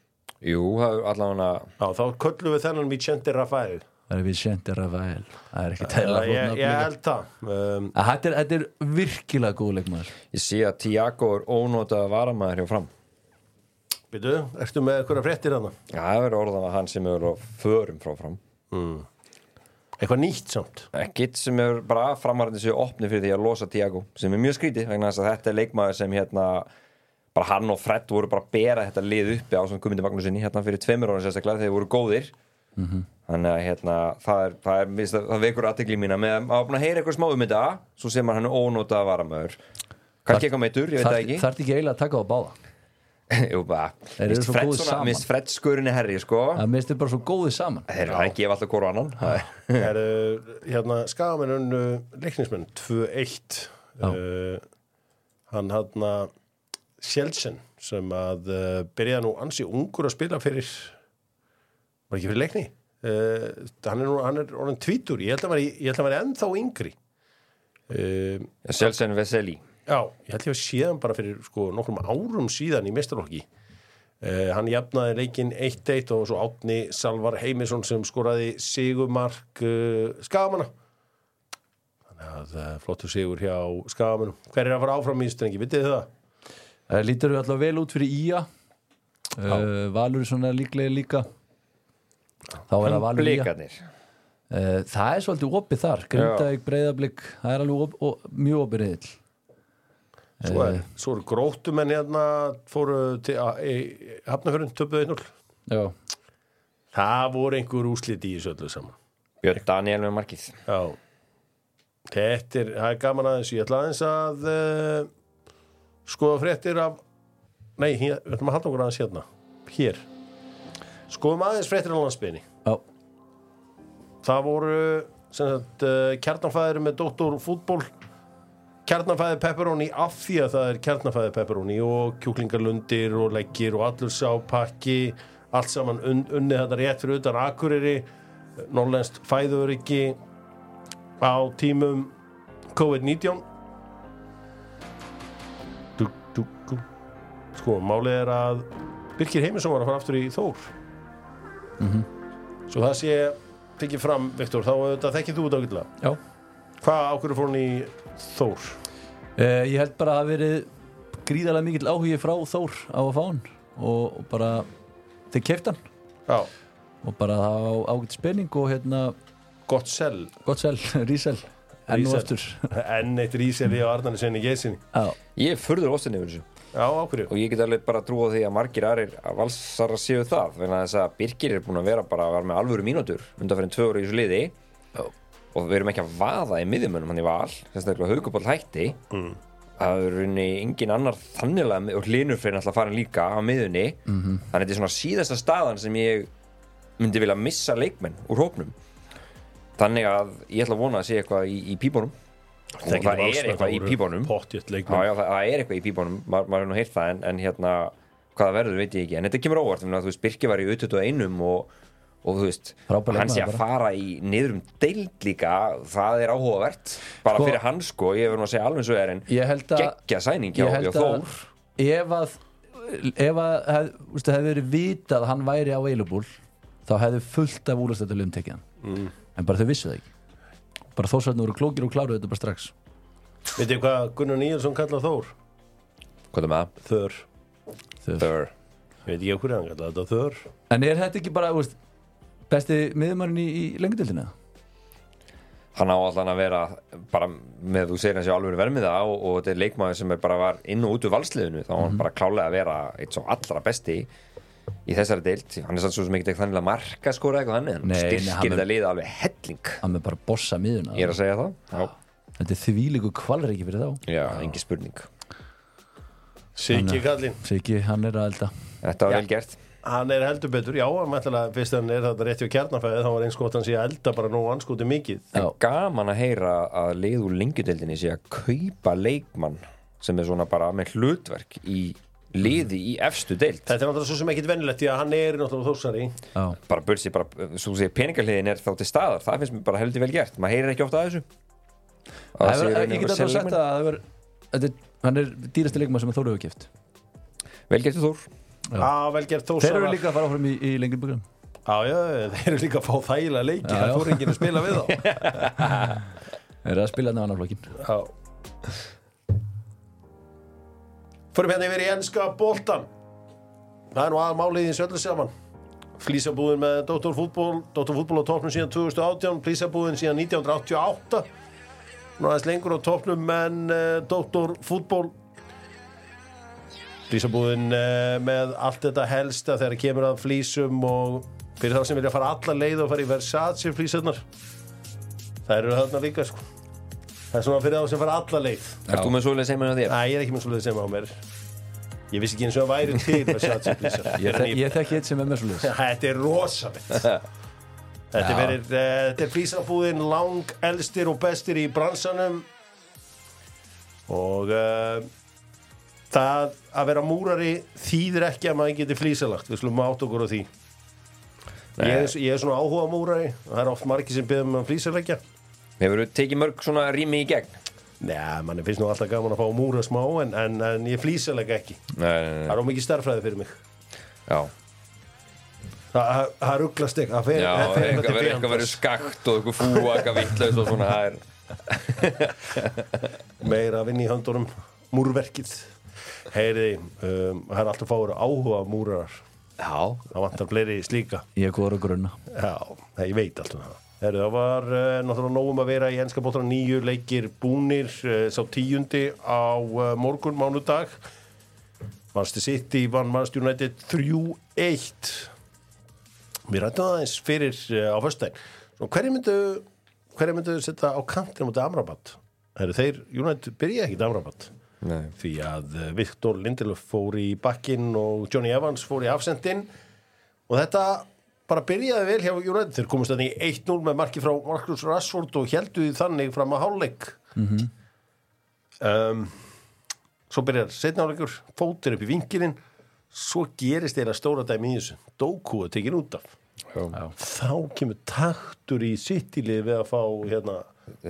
Jú, allavega
já, þá köllum við þennan Vicente Rafael
Það er Vicente Rafael Það er ekki tæla
ég, ég held það. Um,
Þetta er, þetta er virkilega góð leikmaður.
Ég sé að Tiago er ónótað varamæður hjá fram.
Byrju, ertu með eitthvað fréttir hana
Já, það er orðan að hann sem er á förum frá fram.
Eitthvað nýtt samt?
Ekkit sem er bara framarandi sér opni fyrir því að losa Tiago sem er mjög skrítið vegna þess að þetta er leikmaður sem hérna bara hann og Fred voru bara að bera þetta lið uppi á svona Guðmundi Magnúsinni hérna fyrir tveimur ára sérstaklega þegar þeir voru góðir þannig að hérna það er, það, er, það, það vekur aðtekli mína. Með að búin að heyra eitthvað smá um þetta svo sem hann er ónótað varamæður kannski eitthvað meitur, ég veit það ekki.
Þarf ekki eiginlega að taka á báða. [laughs]
Jú, bara, mist
svo
Fred
góðir
svona-
saman.
mist Fred skurinni herri sko.
Það minnst er bara svo góðið saman.
Þeir eru að gefa alltaf hvora annan. Það er-
er, hérna, skagamenn uh, leiknismenn 2-1 uh, hann hann Sjelsen sem að uh, byrjaði nú ansi ungur að spila fyrir var ekki fyrir leikni uh, hann er nú hann er orðin tvítur, ég held að hann væri- ég held að hann væri ennþá yngri. Uh,
Selsen Veseli
Já, ég held ég að séðan bara fyrir sko, nokkrum árum síðan í mestarlokki uh, hann jafnaði leikinn 1-1 og svo átni Salvar Heimisson sem skoraði sigumark uh, Skagamanna þannig að uh, flottur sigur hjá Skagamannu hver er að fara áfram í strengi, vitið þið það?
Það lítur við alltaf vel út fyrir Ía. Uh, Valur er svona líklega líka Þá er það Valur
Blikarnir.
Uh, Það er svolítið opið þar. Grindavík, Breiðablík, það er alveg op, op, mjög opið reyðil
Svo, er, svo eru gróttumenn hérna fóru til að, í Hafnafjörn töpuðu 1-0
Já,
það voru einhver úslit í þessu öllu saman.
Björn Daniel með markið.
Já, Þetta er, það er gaman aðeins. Ég ætla aðeins að uh, skoða fréttir af Nei, við ætlum að halda okkur aðeins hérna. Hér Skoðum aðeins fréttir á landsbyrni
Já,
Það voru sagt, uh, kjarnanfæðir með doktor fútból kjarnanfæðir pepperoni af því að það er kjarnanfæðir pepperoni og kjúklingarlundir og leggir og allur sápakki allt saman un, unnið þetta rétt fyrir utan akureyri norrlenskt fæðuriki á tímum COVID-19. Dú, dú, dú. Sko, málið er að Birkir Heimisson var að fara aftur í Þór Svo það sé tekið fram, Viktor, þá þekkið þú þetta ágætlega.
já
Hvað ákveður fór hann í Þór?
Uh, ég held bara að það verið gríðarlega mikill áhugi frá Þór á að fá hann og, og bara þeir keft hann
Já,
og bara það á ágætt spenning og hérna
gott sel.
gott sel, [laughs] rísel enn og
Rísel.
aftur
Enn eitt ríseli á Arnarni senni gesinni.
Já,
Ég furður óstinni yfir þessu
Já, ákveður.
og ég get alveg bara trú á því að margir aðrir að valsara séu það þannig að þess að Birgir er búin að vera bara að vera með alvöru mínútur undan fyrir tvö ára í þessu liði
Já.
og við erum ekki að vaða í miðjumönum hann í val, sérstaklega haugubál hætti
Mm.
það er runni engin annar þannilega og hlinur fyrir alltaf farin líka á miðjunni
Mhm.
þannig að þetta er svona síðasta staðan sem ég myndi vilja missa leikmenn úr hópnum þannig að ég ætla að vona að sé eitthvað í, í pípunum og það er eitthvað í pípunum. það, það er eitthvað í pípunum, Ma, maður er nú heyrt það en, en hérna, hvað það verður veit ég ekki. En þetta kemur óvart, þú veist, Birki var í U21 og, og þú veist hann sé að fara í niðrum deild líka, það er áhugavert. Bara
Sko-
fyrir hann sko, ég verður nú að segja alveg svo er en
ég held að
geggja sæning hjá, Þór.
ef að ef að hef, ústu, hefði verið vitað að hann væri á Eilubúl þá hefði fullt af úrlastættulegum tekið hann.
Mm.
en bara þau vissu það ekki bara þósarnir voru klókir og kláruðu þetta bara strax
Veitir hvað Gunnar Níelsson kallar Þór?
hvað er það?
Þör.
Þór
Ég veit ekki hvað hann kallar þetta Þör.
en er þetta ekki bara úst, besti miðumarinn í, í lengdildinu
hann á allan að vera bara með þú segir hans ég alveg vermiða og, og þetta er leikmaður sem er bara var inn og út úr valsliðinu þá á
Mhm.
hann bara klálega að vera eitt svo allra besti í þessari deild hann er sann svo sem ekki ekki þannig að marka skora eitthvað hann en styrkir
er-
þetta liða alveg helling
hann með bara bossa miðuna
ég er að segja það já,
þetta er þvílíku kvalur ekki fyrir þá
já engi spurning
Siggi kallinn.
Siggi, hann er að elda
þetta var
Já.
vel gert
Hann er heldur betur. Já, hann ætlaði fyrst hann er þetta rétt hjá kjarnanfæði þá var eins gott hann sé að elda bara nóg anskoti mikið.
Já.
en gaman að heyra að lið úr lengjudeildinni sé að kaupa leikmann sem er svona bara með hlutverk í liði í efstu deild.
Þetta er náttúrulega svo sem ekkit vennilegt því að hann er náttúrulega þórsari.
Já.
bara börsi, bara, svo segir peningaliðin er þá til staðar, það finnst mér bara heldur vel gert. Maður heyrir ekki ofta að þessu. Að
Það hefur- ég get alltaf sagt að það hefur- er- hann er dýrasti leikmann sem Þóru hefur gift
vel gert Þór.
Já, vel gert
þeir eru líka að fara áfram í, í lengjum byggjum
Já, já, þeir eru líka að fá þægilega leiki. Það fór enginn að spila við þá. [laughs]
þeir eru að spila
Förum hérna yfir í enska boltan Það er nú aðal málið í þessu öllu saman Flísabúðin með Dr. Fútból Dr. Fútból á topnum síðan 2018 Flísabúðin síðan 1988 Nú aðeins lengur á topnum en uh, Dr. Fútból Flísabúðin uh, með allt þetta helsta þegar kemur að flísum og fyrir þá sem vilja fara alla leið og fara í Versace flísarnar Það eru þarna líka sko Það er svona fyrir þá sem fara alla leið.
Ert þú með svoleiðis heiminn á þér?
Næ, ég er ekki með svolítið sem á mér. Ég vissi ekki eins og að væri til
ég, [laughs] þek, ég þekki eitt sem er með svo liðs [laughs]
Þetta er rosalegt [laughs] Þetta er, uh, er flísabúðin lang elstir og bestir í bransanum. Og uh, það að vera múrari þýðir ekki að maður geti flísalagt. Við slumum átt okkur á því. Ég er, ég er svona áhuga múrari og það er oft margir sem byrðum að flísalegja
Hefur þú tekið mörg svona rými í gegn?
Nei, manni finnst nú alltaf gaman að fá múra smá en, en, en ég flísalega ekki.
Nei, nei,
það er ómikið starffræði fyrir mig.
Já,
Það- það það rugglast ekki það fer-
já
það fer
eitthvað verður
fjandans.
skakt og eitthvað fúa, eitthvað vittlaus og svona það er [laughs]
meira að vinna í höndunum múrverkið. Heyriði, um, það er alltaf fáur áhuga múrarar,
Já,
það vantar fleiri slíka.
Ég er góður að grunna.
Já, það ég veit alltaf það Heyri, það var uh, náttúrulega nógum að vera í enska bóttan nýju leikir búnir uh, sá tíundi á uh, morgun mánudag Manchester City vann Manchester United 3-1 Við rættum aðeins fyrir á Svo hverju myndu hverja myndu setja á kantina mútið Amrabat? Heru, þeir, United byrja ekki Amrabat.
Nei.
því að eh, Viktor Lindelöf fór í bakkin og Johnny Evans fór í afsendin og þetta bara byrjaði vel hjá United. Þeir komast þannig í 1-0 með marki frá Marcus Rashford og heldu því þannig fram að hálfleik. Um, svo byrjar setnáleikur, fótir upp í vinkilinn. Svo gerist þeirra stóra dæmi í þessu. Doku er tekin út af.
Já.
þá kemur taktur í sittilið við að fá hérna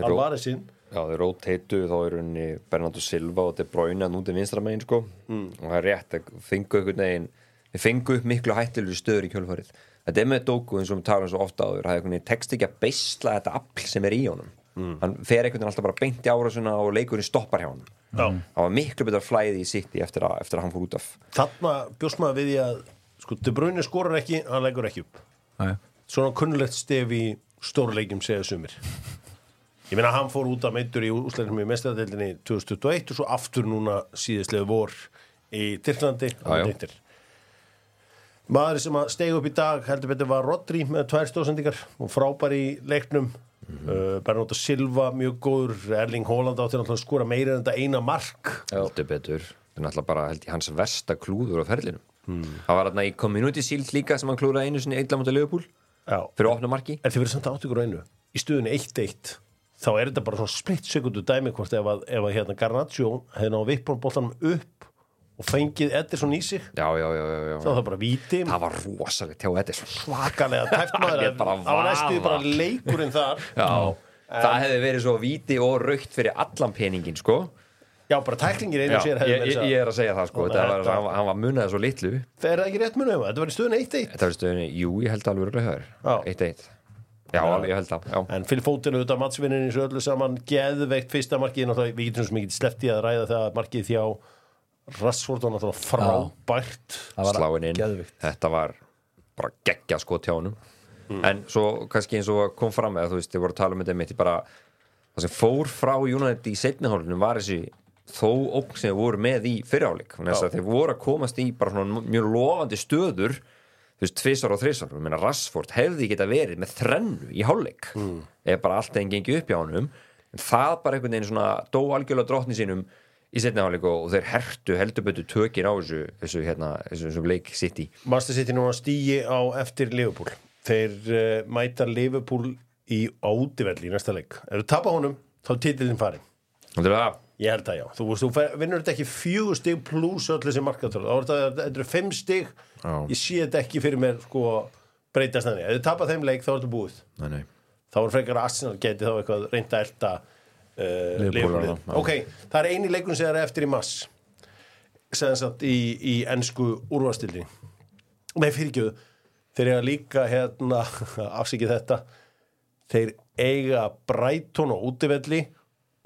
Alvarezinn
Já, þeir róteitu þá er henni Bernardo Silva og De Bruyne að núti vinstra megin sko. Og það er rétt að fengu upp miklu hættilegur stöður í kjölfarið þetta er með Doku eins og við tarum svo ofta áður það er einhvern veginn tekst ekki að beisla þetta afl sem er í honum. Hann fer einhvern veginn alltaf bara beint í árásuna og leikurinn stoppar hjá honum.
Já.
það var miklu betur flæði í sitt eftir, eftir að hann fór út af.
Þarna bjóst maður við því að sko, De Bruyne skorar ekki, hann leggur ekki upp.
Nei.
svona kunnulegt stef í stórleikjum segja sumir. Ég meina hann fór út af meittur í úsleiknum í mestaradeildinni 2021 og svo aftur núna síðislega vor í Tyrklandi.
Já, já.
Maður sem að stegi upp í dag heldur betur var Rodri með tvær stóðsendingar og frábær í leiknum. Mm. -hmm. uh, Bernóta Silva mjög góður. Erling Haaland átti náttúrulega að skora meira en þetta eina mark.
Heldur betur. Það er náttúrulega bara held ég hans versta klúður á ferlinum. Það var þarna í Community Shield líka sem hann klúraði einu sinni eitthvað mútið
Já.
fyrir opna marki.
En þið verður samt átt ykkur á einu. Í stöðunni 1-1 Þá er þetta bara svona splitt sekundu dæmi hvort ef að, ef að hérna Garnaccio hefði náðu vippbóltanum upp og fengið Ederson í sig.
Já, já, já, já, já.
þá er það bara víti.
Það var rosalegt hjá Edison.
Svakalega tæft [laughs] maður það var næstuði
vaða.
bara leikurinn þar. [laughs]
Já, það hefði verið svo víti og raukt fyrir allan peningin sko.
Já, bara tæklingir einu sér
ég, ég, ég er að segja það sko.
Þannig
það
að
var, hann, var- hann var munaði svo litlu.
Það er það ekki rétt munið um Þetta var í stöðunni 1-1
Þetta var stöðunni, jú, ég held alveg
Já.
höður 1-1 Já, alveg, ég held það já.
En Phil Foden auðvitað matsvinnin í svo öllu saman. Geðveikt fyrsta markið náttúrulega, við getum sem ekki sleppti að ræða það að markið þjá Rassford var náttúrulega frábært.
Það var
Sláin inn,
geðveikt.
þetta var bara geggja sko hjá honum. En svo kannski eins og kom fram með þú veist, þið voru að tala um þetta mitt bara það sem fór frá United í setnihálunum var þessi þó ógn sem þeir voru með í fyriráleik þeir voru að komast í bara svona mjög lofandi stöður þú veist, tvisar og þrisar, ég meina Rassford hefði geta verið með þrennu í hálfleik mm. ef bara allt einn gengi upp hjá honum. En það bara einhvern veginn svona dó algjörlega drottni sínum í setni hálfleik og þeir hertu heldur betur tökin á þessu, þessu, hérna, þessu, leik í
Master City núna stígi á eftir Liverpool. Þeir uh, mæta Liverpool í átivelli í næsta leik. Ef þú tapa honum, þá er
það? Er
ég held það já, þú, þú vinnur þetta ekki fjögur stig pluss öll þessi markatölu þá er þetta, fimm stig.
Já.
ég sé þetta ekki fyrir mér sko breytast þannig, ef þú tapa þeim leik þá er þetta búið.
Nei, nei.
þá er frekar að Arsenal geti þá eitthvað reynda að elda uh,
já, já.
ok, það er eini leikun sem er eftir í mass sem sagt í, í ennsku úrvastildin nei fyrirgjöðu þeir eiga líka hérna [laughs] afsikið þetta þeir eiga Brighton og útivelli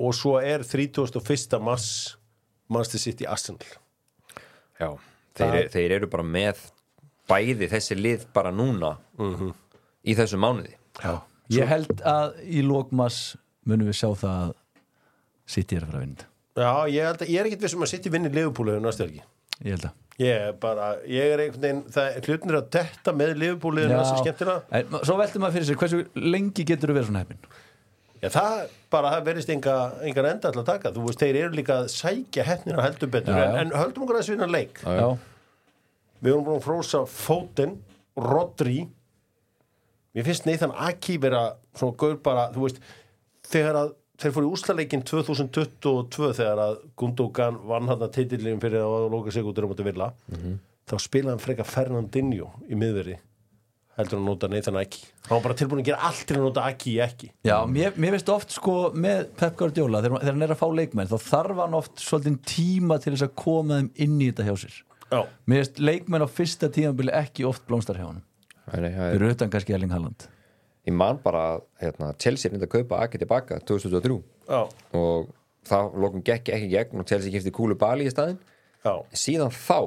og svo er 31. mars Manchester City Arsenal
Já, þeir, er, þeir eru bara með bæði þessi lið bara núna í þessu mánuði
já.
Ég held að í lókmas munum við sjá það að City er að fara að vinna.
Já, ég, held að, ég er ekkit vissum að City vinni Liverpool hefur næstu helgi.
Ég held að.
Ég er bara, ég er einhvern veginn það er að detta með liðbúliðinu þessi skemmtina
En Svo veltum maður fyrir sér, hversu lengi getur þú verið svona heppin?
Já, það bara, það verðist enga, engar enda alltaf að taka, þú veist, þeir eru líka að sækja hefnina heldur betur,
Já, já.
En, en höldum okkur að þessu vinna leik.
Já,
Við erum búin að frósa Foden Rodri. Mér finnst Nathan Aki vera svona gaur bara, þú veist þegar að þeir fóru í úslaleikin 2022 þegar að Gundogan vann hann að titillin fyrir að loka sig út um að vilja þá spilaði hann freka Fernandinho í miðveri heldur hann að nota Nathan Aki hann var bara tilbúin að gera allt til að nota Aki í ekki
Já mér, mér finnst oft sko með Pep Guardiola þegar, þegar hann er að fá leikmenn þá þarf hann oft svolítið tíma til þess að koma þeim inn í þetta hjá sér.
Já,
Mér finnst leikmenn á fyrsta tímabili ekki oft blómstar hjá hann fyrir utan kannski Erling Haaland
Ég man bara að hérna, Chelsea er nýtt að kaupa Aki tilbaka 2023
já,
og það lokum gekk ekki í gegn og Chelsea kefti Kúlu Bali í staðinn.
Já.
Síðan þá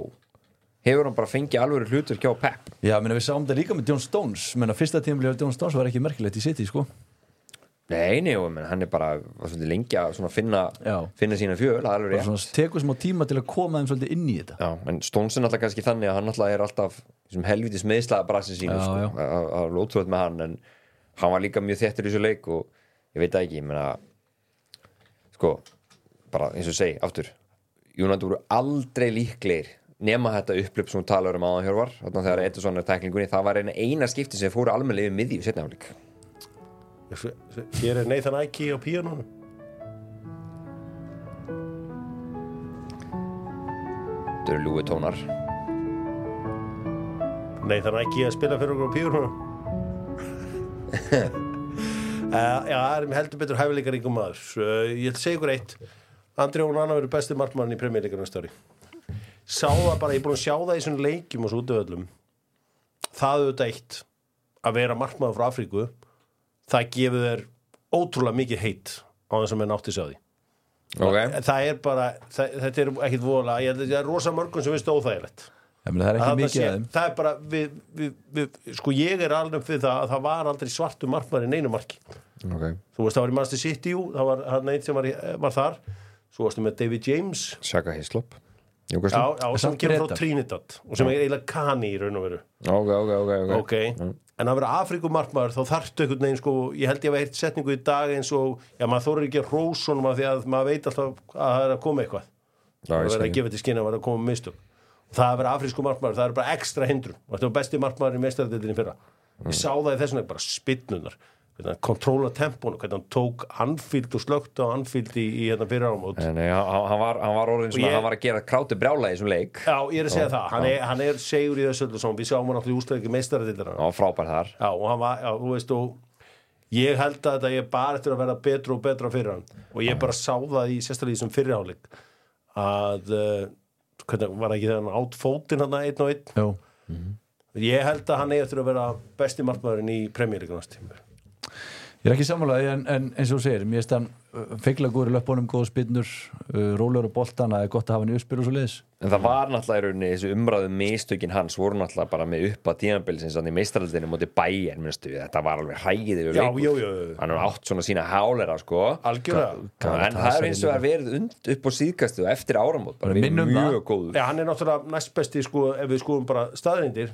hefur hann bara fengið alveg hlutur hjá Pep.
Já, menna, við sáum þetta líka með John Stones. Menna fyrsta tímabili af John Stones var ekki merkilegt í City sko.
Nei, nei, og, menn, hann er bara lengi að finna, finna sína fjöl er
tekur smá tíma til að koma þeim svolítið inn í þetta.
Já, en Stones er náttúrulega kannski þannig að hann náttúrulega er alltaf helvitis meðslaða brassin sínu
Já,
sko, að- að- að lótrúð með hann en hann var líka mjög þettur í þessu leik og ég veit ekki, ég meina sko, bara eins og segi aftur, United voru aldrei líklegir nema þetta upplöp sem hún talar um áðan hjörvar, þannig að þegar Edison er tæklingunni, það var eina, eina skipti sem fóru almennilega yfir miðju setna áleik
Hér er Nathan Ike á píanónu
þetta eru ljúi tónar.
Nathan Ike að spila fyrir okkur á píanónu Já, það er heldur betur hæfileikar ykkur maður. Uh, Ég ætla að segja ykkur eitt. Andri Ónana verður besti markmann í premjörleikarnu störi Sá það bara, ég er búin að sjá það í svona leikjum og svo útöðlum Það auðvitað eitt að vera markmann frá Afríku það gefur þér ótrúlega mikið heitt á þess að menn átti sig á því.
Ok,
það er bara, það, þetta er ekkit vola ég held að það er rosa mörgum sem finnst óþægilegt
það er
Að
ekki mikið að þeim.
það er bara við, við, við, sko ég er alveg fyrir það að það var aldrei svartu markmaður í neinu marki.
Ok.
Þú veist það var í Manchester City jú, það var hann einn sem var, í- var þar. Svo varstu með David James.
Shaka Hislop.
Já, já, sem kemur frá. Trinidad og sem er eiginlega kani í raun og veru.
Ok, ok, ok, ok,
en að vera Afrikumarkmaður þá þarftu einhvern veginn sko ég held ég að heyrt setningu í dag eins og já maður þorir ekki að hrósunum af því að maður veit alltaf að það er að koma eitthvað. Það er
skil.
að gefa til skinn að vera að koma mistök það að vera afrísku markmaður, það er bara ekstra hindrun. Og þetta var besti markmaður í meistaradeildinni fyrra.
Mm.
ég sá það í þessum bara spinnunar hvernig hann kontróla tempónu, hvernig hann tók Anfield og slögt á Anfield í, í hérna fyrra ámót
nei, hann, hann, var, var orðin svona,
ég-
hann var að gera krátu brjála í þessum leik.
Já, ég er að segja það, hann er, hann er segur í þessu öllu við sjáum hann alltaf í ústæðingi meistaradeildina
var frábær þar.
Já, og hann var, já, þú veist, og ég held að þetta ég bara eftir að vera betra og betra fyrir hann. Og ég bara sá það í sérstaklega í þessum fyrirháleik að uh, hvernig var ekki hann átt fótinn hann einn og einn
Jú.
ég held að hann eigi að vera besti markmaðurinn í premjörleikunast tímur
Ég er ekki sammálaði en, en eins og þú segir mér stann feikla góður í löpunum góð spinnur, uh, rólur og boltan það er gott að hafa hann í uppspil og svo liðis
en það var náttúrulega í rauninni þessu umræðu mistökin hans voru náttúrulega bara með upp að tímabilsins í meistaraldinu móti bæjar minnstu við, þetta var alveg hægið yfir
Já,
leikur.
jú, jú, jú.
hann er átt svona sína hálera sko
Algjörlega.
En
það
það
að
er eins og
segja
að verið und upp á síðkastu og eftir áramót bara verið mjög
það.
góður
Já, hann er náttúrulega næstbesti, sko, ef við skoðum bara staðrindir,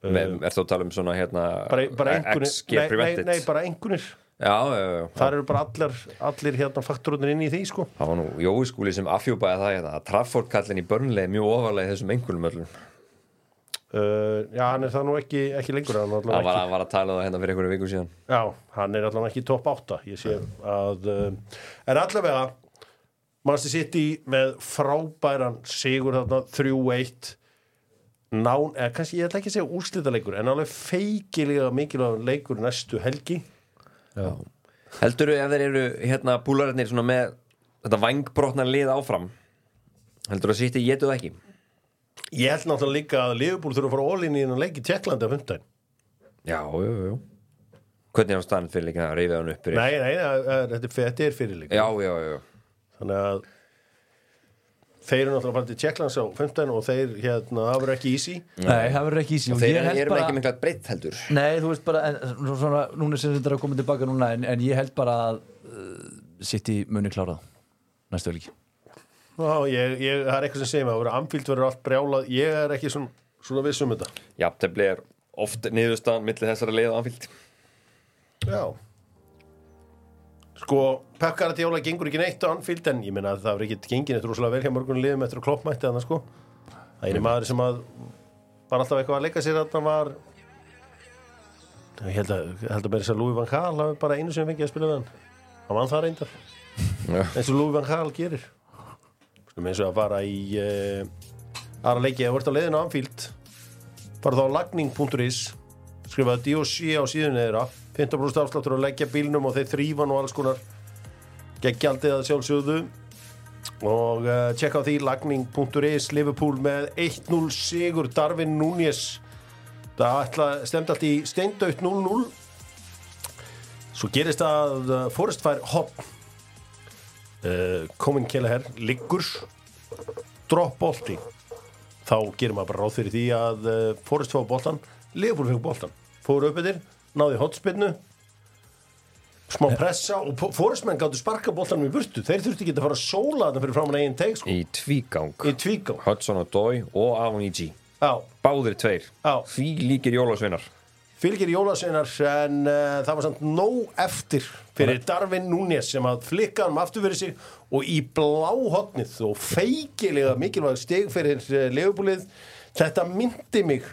þá er
þú að tala um svona hérna
bara, bara
XG
nei, nei,
prevented?
nei, bara einhvernir
já, já, já,
þar eru bara allir, allir hérna faktorunir inn í því, sko.
Það var nú Jói skúli sem afhjúpaði það hérna, að Trafford kallin í börnlega mjög ofalega í þessum einhvernum öllum.
Uh, já, hann er það nú ekki, ekki lengur hann,
hann var, hann var að tala um það hérna fyrir einhverju viku síðan.
Já, hann er allavega ekki topp 8 Ég sé að uh, En allavega Manchester City með frábæran sigur þarna 3-1 Nán, eða kannski ég ætla ekki að segja úrslita leikur en alveg feikilega mikilvæg leikur næstu helgi.
Heldur ef þeir eru hérna búlararnir svona með þetta vangbrotnar lið áfram? Heldur að sýtti ég það ekki?
Ég held náttúrulega líka að Liverpool þurfa að fara ólinni í þennan leik í Tjekklandi á 15
já, já, já hvernig er á staðan fyrir líka að reyfið hann upp
Nei, nei, það er- þetta er, fyrir leik
já, já, já,
Þannig að þeir eru náttúrulega að fara til Tjekklands á 15 og þeir, hérna, það verður ekki easy.
Nei, það verður ekki ísi
og þeir eru bara... ekki mikla breytt heldur.
Nei, þú veist bara, en, svona, núna sem þetta er að koma tilbaka núna en, en ég held bara að uh, City muni klárað næstu
Já, ég, ég, það er eitthvað sem segir mig að vera amfíld verður allt brjálað, ég er ekki svona, svona viss um þetta.
jafntefli er oft niðurstaðan millir þessara leið anfíld
Já. Sko, Pep Guardiola gengur ekki neitt á Anfield en ég meina að það verður ekki gengin eftir rosalega vel hjá mörgunum liðum eftir að kloppmætti þannig sko. Það er einu maður sem að var alltaf eitthvað að leika sér að það var ég held að, held að meira þess að Louis van Gaal hafi bara einu sem fengið að spila við hann. Hann vann það reyndar. Eins og Louis van Gaal gerir Skulum eins og að fara í uh, aðra leiki að verða á leiðinu á Anfield fara þá á lagning.is skrifaði D.O.C. á síðunni þeirra 15% afsláttur að leggja bílnum og þeir þrýfan og alls konar geggjaldið að sjálfsögðu. Og uh, tjekka á því lagning.is Liverpool með 1-0 sigur Darvin Núñez. Það ætla, stemdi allt í steindaut 0-0 svo gerist að uh, Forrest fær hopn uh, komin Kelleher liggur drop bolti. Þá gerir maður bara ráð fyrir því að Forrest fá boltan, Leopold fengur boltan fóru upp yfir, náði hotspinnu smá pressa og Po- Forrest menn gáttu sparka boltanum í burtu. Þeir þurfti ekki að fara að sóla þetta fyrir framan eigin teik sko,
í tvígang.
Í tvígang.
Hudson og Dói og Avoniji
já,
báðir tveir. Því líkir jólasveinar.
Fylgir jólasveinar en uh, það var samt nóg eftir fyrir Darvin Núñez sem að flikka hann aftur fyrir sig og í bláhotnið og feikilega mikilvæg stig fyrir uh, leifubúlið þetta myndi mig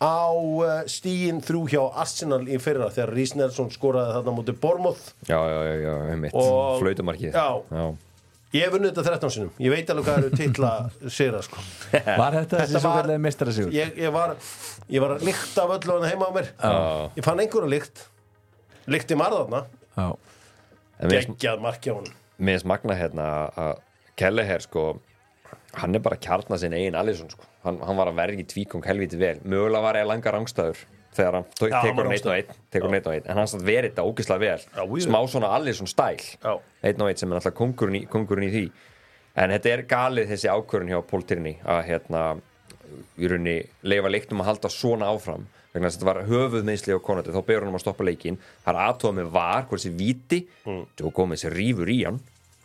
á uh, stíin þrjú hjá Arsenal í fyrra þegar Rís Nelson skoraði þarna mútið Bormoth
Já, já, já, já, einmitt.
Og-
Flautumarkið.
Já. Ég hef vunnið þetta 13 sinum, ég veit alveg hvað eru titla [laughs] sigra sko. [laughs]
Var þetta þessi svo kallega meistara sigur?
ég, ég, var, ég var að lykta af öllu hann heima á mér. Ég fann einhverja lykt. Lykti marðarna
Já,
En mér finnst-
Geggjað markja hún
mér finnst magna hérna að Kelleher sko hann er bara að kjarna sinn eigin Alisson sko. hann, hann var að vergi tvíkong helviti vel. Mögulega var ég að langa rangstæður þegar hann tók-
hann
tekur hann einn og einn tekur hann einn og einn, en hann satt verið þetta ógislega vel.
Já,
smá svona Alisson stæl.
Já.
einn og einn sem er alltaf kongurinn í, kongurinn í því. En þetta er galið þessi ákvörun hjá Pól Tyrni að hérna í rauninni leifa leiknum að halda svona áfram. Vegna þess að þetta var höfuðmeðsli á konati þá byrður hann um að stoppa leikin það er aðtóða með var, hvort þessi víti mm. og komið þessi rífur í hann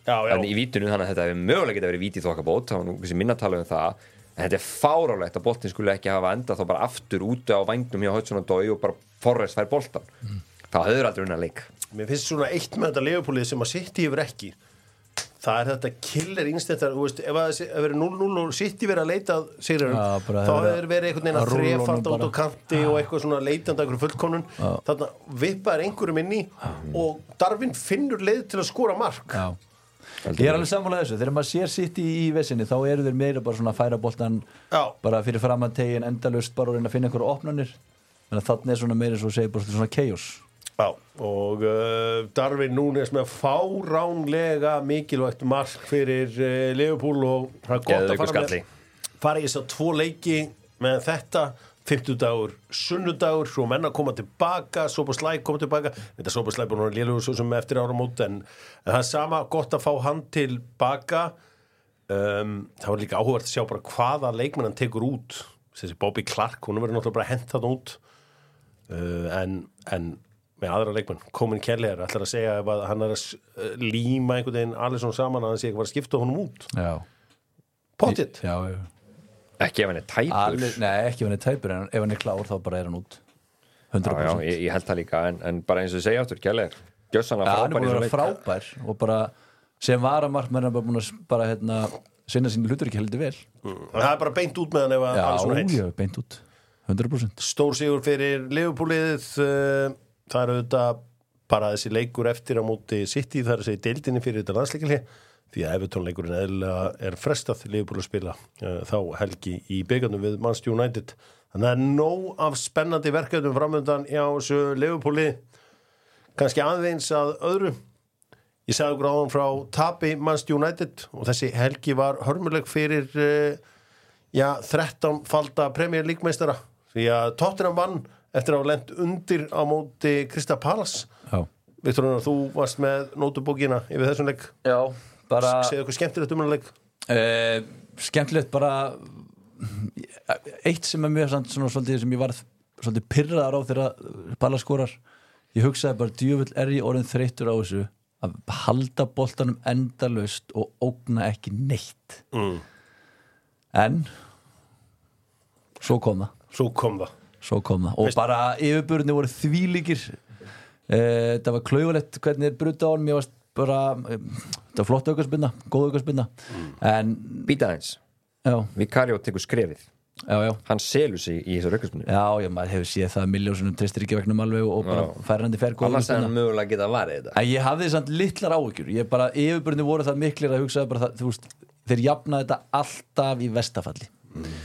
þannig í vítinu þannig að þetta hefur mögulega geta verið víti þokkabót, það var nú þessi minna tala um það. En þetta er fárálegt að boltin skulle ekki hafa enda þá bara aftur úti á vangnum hjá Hudson og Dói og bara Forrest fær boltan það höfður aldrei unna leik
mér finnst svona eitt með þetta leifupúlið sem að City yfir ekki Það er þetta killer veist, ef það verið 0-0 og City verið að leita að
bara
þá
hefur
hefur verið einhvern veginn
að
að þrefald út á kanti og eitthvað svona leitandi að einhverjum fullkomnun. Þannig að vippaður einhverjum inn í og Darvin finnur leið til að skora mark.
Já Ég er alveg sammála þessu, þegar maður sér sitt í, í vesinni þá eru þeir meira bara svona að færa boltan
Já.
bara fyrir framann tegin endalust bara að reyna að finna einhverju opnanir. Þannig að þannig er svona meira svo að segja bara svona chaos.
Já, og uh, Darvin Núnes með fáránlega mikilvægt mark fyrir uh, Leopold og það er gott að fara,
skalli.
með, fara í þess að tvo leiki með þetta 50 dagur, sunnudagur svo menn að koma tilbaka, Sopa Slæk koma tilbaka, þetta Sopa Slæk búin að lélugur svo sem eftir áramót en, en það er sama gott að fá hann tilbaka um, það var líka áhugavert að sjá bara hvaða leikmenn hann tekur út. Þessi Bobby Clark, hún verður náttúrulega bara hent það út. Uh, en, en með aðra leikmenn, komin Kelly er ætlar að segja að hann er að uh, líma einhvern veginn Alisson saman að hann sé ekki að fara að skipta honum út.
Já,
pottitt,
já, já.
Ekki ef hann er tæpur.
Alveg, Nei, ekki ef hann er tæpur en ef hann er klár þá bara er hann út. 100%
já, já, ég, ég held það líka en, en bara eins og segja áttur, gjössanlega
hann er
frábær í leik.
frábær og bara sem varamark menn er bara búin að bara hérna sinna sínu hlutur ekki heldur vel.
Það er bara beint út með hann ef Alisson er
já, beint út. 100%
stór sigur fyrir Liverpoolið uh, það er auðvitað bara þessi leikur eftir á móti City það er þessi deildinni fyrir þetta landsleikili því að Everton leikurinn eðlilega er frestað Liverpool að spila uh, þá helgi í byggarnum við Manchester United. Þannig að það er nóg af spennandi verkefnum framöndan hjá þessu Liverpooli. Kannski aðeins að öðru. Ég sagði okkur áðan frá tapi Manchester United og þessi helgi var hörmuleg fyrir uh, já, 13 falda Premier League meistara. Því að Tottenham vann eftir að hafa lent undir á móti Krista Palas
Já,
Viktor þú varst með nótubókina yfir þessum leik,
já bara
segðu okkur skemmtilegt um hann leik
uh, skemmtilegt bara eitt sem er mjög svona svolítið sem ég varð svolítið pyrraðar á þegar Balla skorar. Ég hugsaði bara djöfull er ég orðin þreyttur á þessu að halda boltanum endalaust og ógna ekki neitt?
Mm.
en svo kom það.
Svo kom það.
Svo kom það. Og bara yfirburðinni voru þvílíkir. Eh, það var klaufalegt hvernig er bruta á honum. Ég varst bara, eh, það var flott aukarspinna góð aukarspinna en
býta
já,
Vicario tekur skrefið.
Já, já.
Hann selur sig í þessu raukarspunni
Já, já, maður hefur séð það miljósunum treystir ekki vegna alveg og, bara færandi fer góð
annars er hann mögulega geta varið þetta.
En ég hafði samt litlar áhyggjur. Ég bara, yfirbörni voru það miklir að hugsa bara það, þú veist, þeir jafna þetta alltaf í vestafalli. Mm.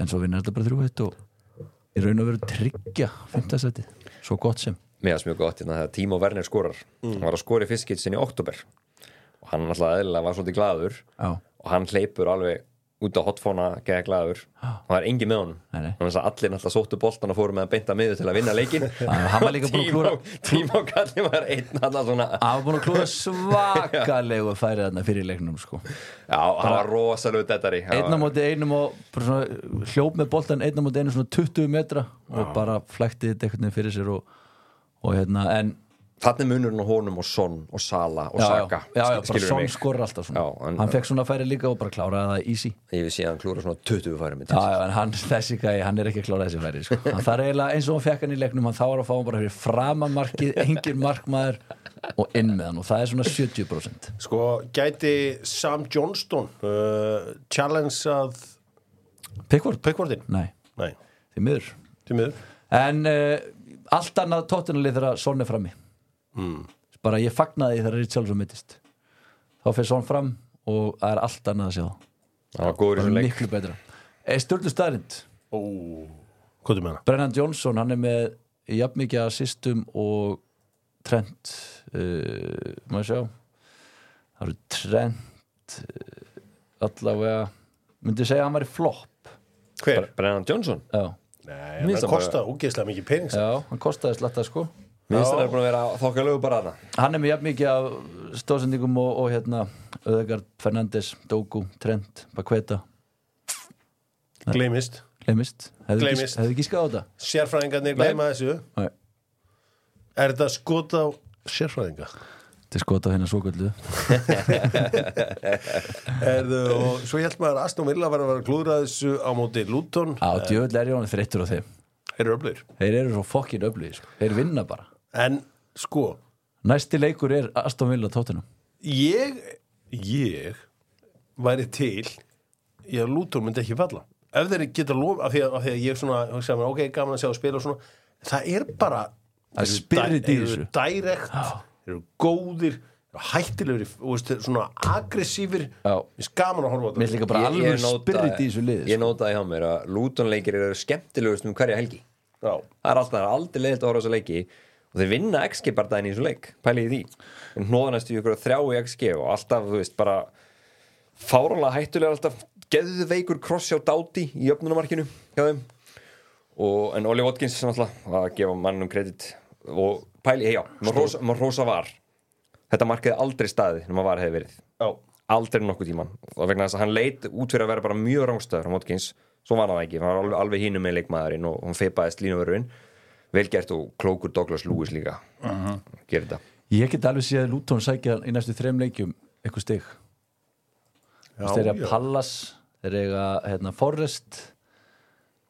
en svo vinna þetta bara þrjú eitt og í raun og veru tryggja fimmtasæti, svo gott sem
finnst mjög gott hérna þegar Tímo Werner skorar. Hann var að skora í fyrst sinni í oktober og hann alltaf eðlilega var svolítið glaður.
Já,
og hann hleypur alveg út á hotfóna geða glaður. Og það er engin með honum. Þannig að allir náttúrulega sóttu boltan og fóru með að beinta miður til að vinna leikin [laughs]
hann var líka búinn að klúra-
Tímo Kalli var einn hann svona
hann var búin að klúða [laughs] svakalegu færið þarna fyrir leiknum sko.
já, hann var rosalegu dettari
einn á móti einum og bara svona, hljóp með boltan einn á móti einum svona 20 metra og bara flækti þetta einhvern veginn fyrir sér og, og hérna, en
þannig munurinn á honum og Son og Sala og
já, já,
Saka
já, já, bara Son skorur alltaf svona.
Já, en-
hann fekk svona færi líka og bara kláraði það easy.
Ég vil sé að hann klúra svona 20 færi
Já, já, en hann, þessi gæi, hann er ekki að klára þessi færi sko. hann þarf eiginlega eins og hann fekk hann í leiknum hann þá var að fá hann bara fyrir framamarkið engin markmaður og inn með hann. Og það er svona 70%
Sko, gæti Sam Johnston uh, challenge að
Pickford?
Pickfordin?
Nei,
Nei,
því miður. En uh, allt annað tóttunalið þegar Son er frammi. Mm. bara ég fagnaði þegar Richarlison mittist þá fyrir Son fram og það er allt annað að sjá.
Þessum leik.
miklu betra. Sturlu
er með hana?
Brennan Johnson, hann er með jafn mikið assistum og Trent uh, maður sjá? Það eru Trent uh, allavega myndi segja að hann væri flop
Hver?
Brennan Johnson
já,
Nei, hann
finnst það
kosta úgeðslega mikið pening
já hann kostaði slatta sko.
Það er búin að vera þokkalögu bara hana
hann er með jafn mikið af stóðsendingum og, og hérna Öðegard, Fernandes, Dogu, Trent Bakveta,
Gleimist
glemist hefðu ekki skáð þetta?
Sérfræðingarnir gleyma þessu.
Nei.
Er þetta skot á sérfræðinga?
Þetta er skot á hérna svo
Erðu, og svo held maður að Aston Villa var að vera þessu á móti Luton.
Á djöfull er ég honum þreyttur á þeim.
Þeir eru öflugir.
Þeir eru svo fokkin öflugir sko. þeir vinna bara.
En sko,
næsti leikur er Aston Villa tóttunum
ég ég væri til ég að Luton myndi ekki falla. Ef þeir geta lof af því að, af því að ég svona, mér, ok, gaman að sjá að spila og svona það er bara
Það er spirit í þessu.
direkt, þeir eru góðir hættilegir, og svona aggressífir,
Já.
mér gaman að horfa á
bara
Ég- ég
alveg
nota-
spirit í þessu lið
Ég
sko.
nótaði hjá mér að Lutonleikir eru skemmtilegust um hverja helgi.
Já.
Það er alltaf, það er aldrei leiðilt að horfa á þessa leiki. Og þeir vinna XG bardaginn í þessu leik pælið í því. En hnóðanast í ykkur þrjá í XG og alltaf, þú veist, bara fárálega hættulega alltaf geðveikur krossi á dáti í jöfnunumarkinu hjá þeim. Og, en Oli Watkins sem alltaf að gefa mannum kredit og pæli, já, maður rosa, maður rosa var. Þetta markaði aldrei staði nema var hefði verið.
Já.
aldrei nokkuð tíman og vegna þess að hann leit út fyrir að vera bara mjög rángstöður á Watkins, svo var hann ekki. Hann var alveg, alveg hínum með leikmaðurinn og hann feipaðist línuvörðurinn velgert og klókur Douglas Lewis líka. Uh -huh. gerir þetta.
Ég get alveg séð Luton sækja í næstu þrem leikjum eitthvað stig.
Já,
þeir eiga
já.
Pallas þeir eiga hérna, Forrest. og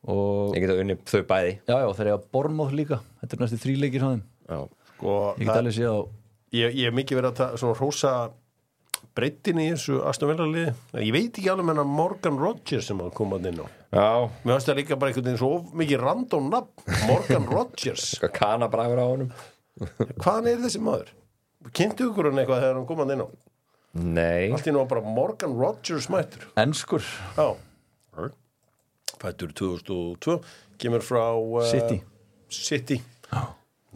ég geta unni þau bæði.
Já, já, þeir eiga Bormóð líka. Þetta er næstu þrý leikir hjá þeim.
Já.
Sko,
ég get alveg séð á
ég, ég hef mikið verið að svona hrósa breyttin í þessu Aston Villa liði. Ég veit ekki alveg með hennar Morgan Rodgers sem að koma inn á.
Já,
mér finnst það líka bara einhvern veginn svo of mikið random nafn Morgan [laughs] Rodgers
skal kana bragur á honum. [laughs]
Hvaðan er þessi maður? kynntu ykkur hann eitthvað þegar hann kom hann inn á.
Nei,
allt í nú var bara Morgan Rodgers mættur.
Enskur,
já fættur 2002 kemur frá uh,
City.
City.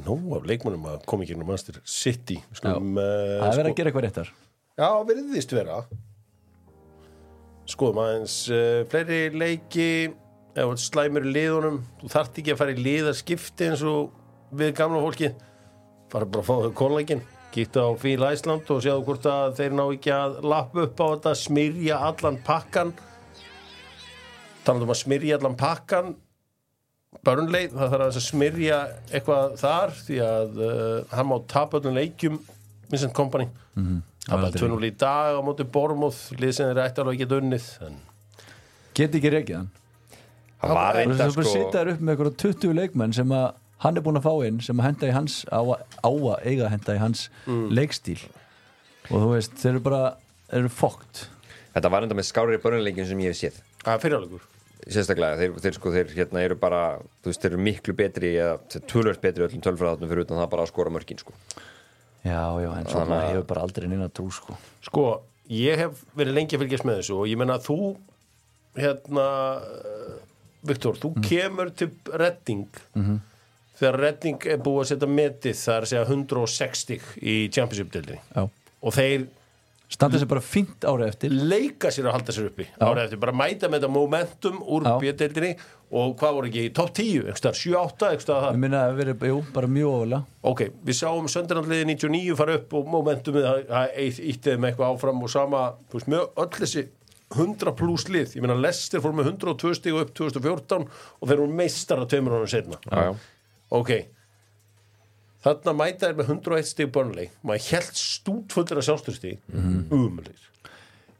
Nó af leikmannum að koma ekki inn á master City skulum, uh,
það er verið að gera eitthvað réttar.
Já, veriðist vera. Skoðum aðeins uh, fleiri leiki. Ert slæmur í liðunum þú þarft ekki að fara í liðaskipti eins og við gamla fólki fara bara að fá þau konleikin kíkta á Fíl Æsland og sjáðu hvort að þeir ná ekki að lappa upp á þetta smyrja allan pakkan talandi um að smyrja allan pakkan börnleið, það þarf að smyrja eitthvað þar því að uh, hann má tapa öllum leikjum Vincent Company það var 2-0 í dag á móti Bormóð liðsinn er ætti alveg að geta unnið en
get ekki reykið hann?
Það var
þú
reynda
veist, þú
sko
sittar upp með eitthvað 20 leikmenn sem að hann er búin að fá inn sem að henda í hans á að, á að eiga að henda í hans leikstíl. Og þú veist, þeir eru bara þeir eru fókt
þetta var reynda með skárið börnuleikin sem ég hef séð.
Það er fyrirjáleikur
sérstaklega, þeir, þeir sko, þeir hérna eru bara þú veist, þeir eru miklu betri eða tölvöld betri öllum tölfræðatnum fyrir utan það bara að skora mörkin sko.
já, já, en svo
Þannig
hefur bara aldrei neina trú sko.
Sko, ég hef verið lengi að fylgjast með þessu og ég menna að þú hérna Viktor, þú kemur til Redding. Þegar Redding er búið að setja metið það er að segja 160 í Championship-dildinni
já.
og þeir
standa sér bara fínt árið eftir.
Leika sér að halda sér uppi árið eftir, bara mæta með þetta momentum úr
Já.
B-deildinni og hvað voru ekki í topp 10, einhverstað 7-8 einhverstað
ég
það,
minna að verið, jú, bara mjög ofalega.
Ok, við sáum söndarnandliði 99 fara upp og momentumið það- íttið með eitthvað áfram og sama þú veist, með öll þessi 100 pluss lið, ég meina Lester fór með 102 stíg upp 2014 og þeir eru meistar að tveimur ánum setna
já, já.
Ok þarna mæta er með 101 stig börnleik maður held stút fullir af sjálfstöðstig mm -hmm.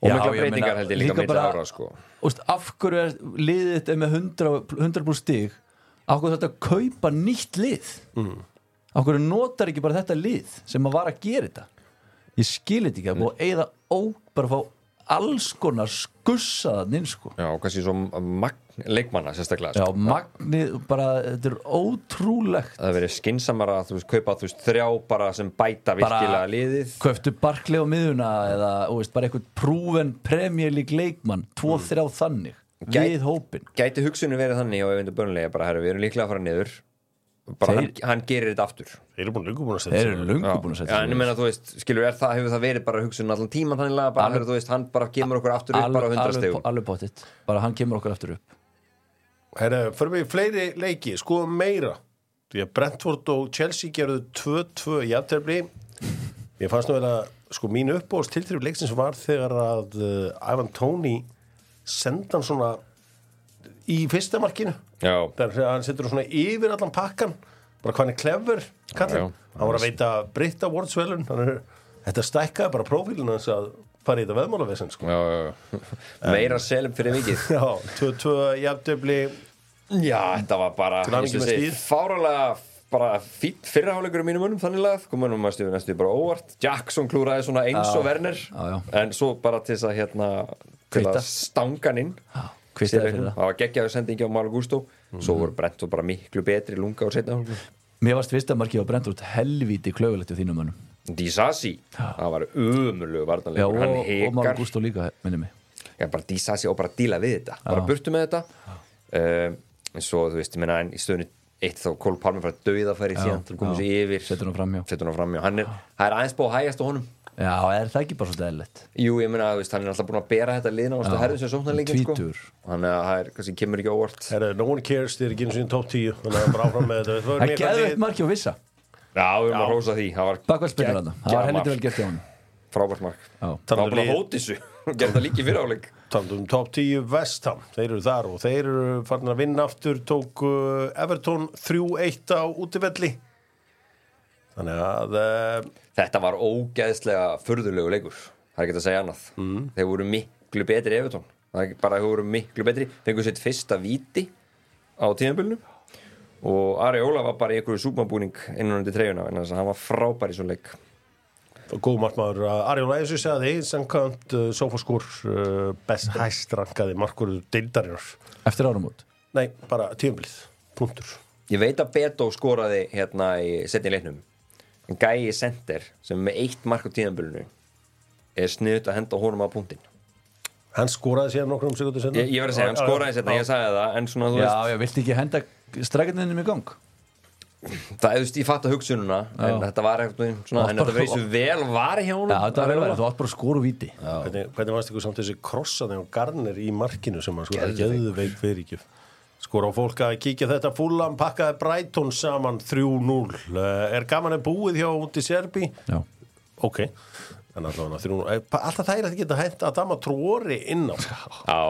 og mikla breytingar held ég líka
líka bara-
ára sko.
Úst, af hverju er liðið þetta með 100, 100 pluss stig? Af hverju þetta kaupa nýtt lið? Mm. af hverju notar ekki bara þetta lið sem að var að gera þetta? Ég skil þetta ekki. Að búið að eigða ó, bara að fá alls konar skussaðan inn sko.
Já, og kannski svo magn leikmanna sérstaklega
já,
sko.
magnið bara, þetta er ótrúlegt.
Það verið skinsamara að þú veist, kaupa þú veist, þrjá bara sem bæta virkilega liðið.
köftu Barkley á miðuna eða þú veist, bara eitthvað prúven League leikmann, tvo þrjá þannig
Gæt-
við hópin
gæti hugsunni verið þannig og ef við börnlega bara, herru, við erum líklega að fara niður. bara
Þeir-
hann, hann gerir þetta aftur.
Þeir eru búin að setja
þeir eru löngu
Já,
búin að setja
en ég meina, þú veist, skilur, er það, hefur það verið bara hugsun allan tíman þannig að bara,
Alveg-
herru, þú veist, hann bara kemur okkur aftur upp bara á
alveg,
hundra
alveg, alveg pottitt bara hann kemur okkur aftur upp.
Herra, fyrir mig fleiri leiki, skoðum meira. Því að Brentford og Chelsea gerðu 2-2 jafntefli ég fannst nú vel að sko mín uppbóðs tiltrif leiksins var þegar að uh, Ivan Toney senda hann svona í fyrsta markinu.
Já,
þegar hann setur svona yfir allan pakkan bara hvað hann er klefur hann var að veita Britta Wordswellun þetta stækkaði bara prófílinu þess að fara í þetta veðmálavesen sko.
meira selum fyrir vikið. [laughs]
Já, 2-2 jafntefli
já, þetta var bara fáralega bara í mínum munum þannig lagað, komunum að stuðu næstu bara óvart. Jackson klúraði svona eins og
já.
en svo bara til þess að hérna til að stanga hann inn
það.
Var geggjaður sendingi á Mal Gusto svo voru brent og bara miklu betri lunga og setna
mér varst fyrsta markið á Brentford helvíti klögulegt á þínum mönnum.
Disasi, það var umulegu
já,
varnarleikur,
og,
hann
og
hekar
Gustó líka minni mig.
Já, bara Disasi og bara díla við þetta. Bara burtu með þetta. Um, en svo þú veist, ég meina en í stöðunni eitt þá Kól Palmer fara að dauða færi síðan til að koma
já.
sér yfir.
Setur hann framjá
setur hann hann er, er aðeins búið að hægast á honum
já, er það ekki bara svolítið eðlilegt?
Jú, ég meina, veist, hann er alltaf búin að bera þetta liðna og herðum sem sóknarleikin sko. Þannig að það er, kannski kemur ekki óvart.
Herra, no one cares, þeir eru ekki eins og í top 10 þannig að bara áfram með þetta. Það
það
fannst
eitt markið á vissa
já, við erum að rósa því, það var
bakvæðspilur hann, það var helviti vel gert hjá hann
frábært mark.
Já.
það var búin að hóti þessu gerði það líki fyrir áleik
Talandi um top 10 Vestham, þeir eru þar og þeir eru þannig að uh,
þetta var ógeðslega furðulegu leikur það er ekki að segja annað. Mm. þeir voru miklu betri er ekki bara þeir voru miklu betri fengur sitt fyrsta víti á tíðanbölinu og Ari Óla var bara í einhverju súpmabúning innan undir treyjuna en þess að hann var frábær í svo leik.
Góð markmaður. Uh, Arjón Æssu segði samkvæmt uh, sofaskór uh, best hæst rankaði markur deildarinnar.
Eftir árum út
nei, bara tíumblið, punktur.
Ég veit að Beto skoraði hérna í setni leiknum gæi sender sem með eitt mark á tíðanbölinu er sniðut að henda honum á punktin
hann skoraði síðan nokkur um segundu senna
ég, ég verð að segja, hann skoraði setna, ég sagði það en svona þú
já,
veist
já, viltu ekki henda strækjarninum í gang?
Það, þú veist, ég fatt að hugsununa en þetta var eitthvað svona, en þetta verið svo vel var hjá honum.
Já, þetta var vel verið, þú átt bara að skóru víti.
Hvernig, hvernig varst ykkur samt þessi krossaði á Garner í markinu sem hann skoraði skora á fólk að kíkja þetta fullan pakkaði Brighton saman 3-0 uh, er gaman að búið hjá út í Serbi
já,
ok. En allavega 3-0 Eh, pa- alltaf það er að geta hægt að dama tróri inn á.
Já,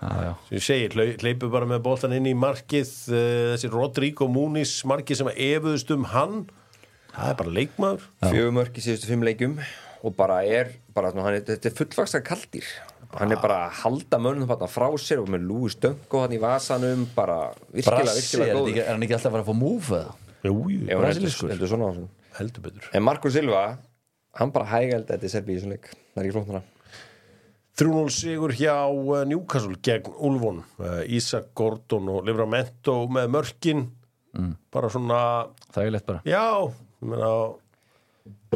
já, já
sem ég segi, hleypur bara með boltan inn í markið uh, þessi Rodrigo Muniz markið sem að efuðust um hann. Það er bara leikmaður.
Fjögur mörk í síðustu fimm leikjum og bara er, bara, hann er þetta er fullvaksar kaldir hann er bara að halda mönnum þarna frá sér og með Lúi Stönko hann í vasanum bara virkilega, virkilega
ekki, er hann ekki alltaf að fara að fá múf eða?
Jú, jú,
Ef hann heldur, svona á þessu
heldur betur.
En Marko Silva, hann bara hægældi þetta í Serbi í þessum leik. Það er ekki flóknara
3-0 sigur hjá uh, Newcastle gegn Ulfon Ísak Gordon og Livramento með mörkin. Bara svona
lett bara.
Já, ég meina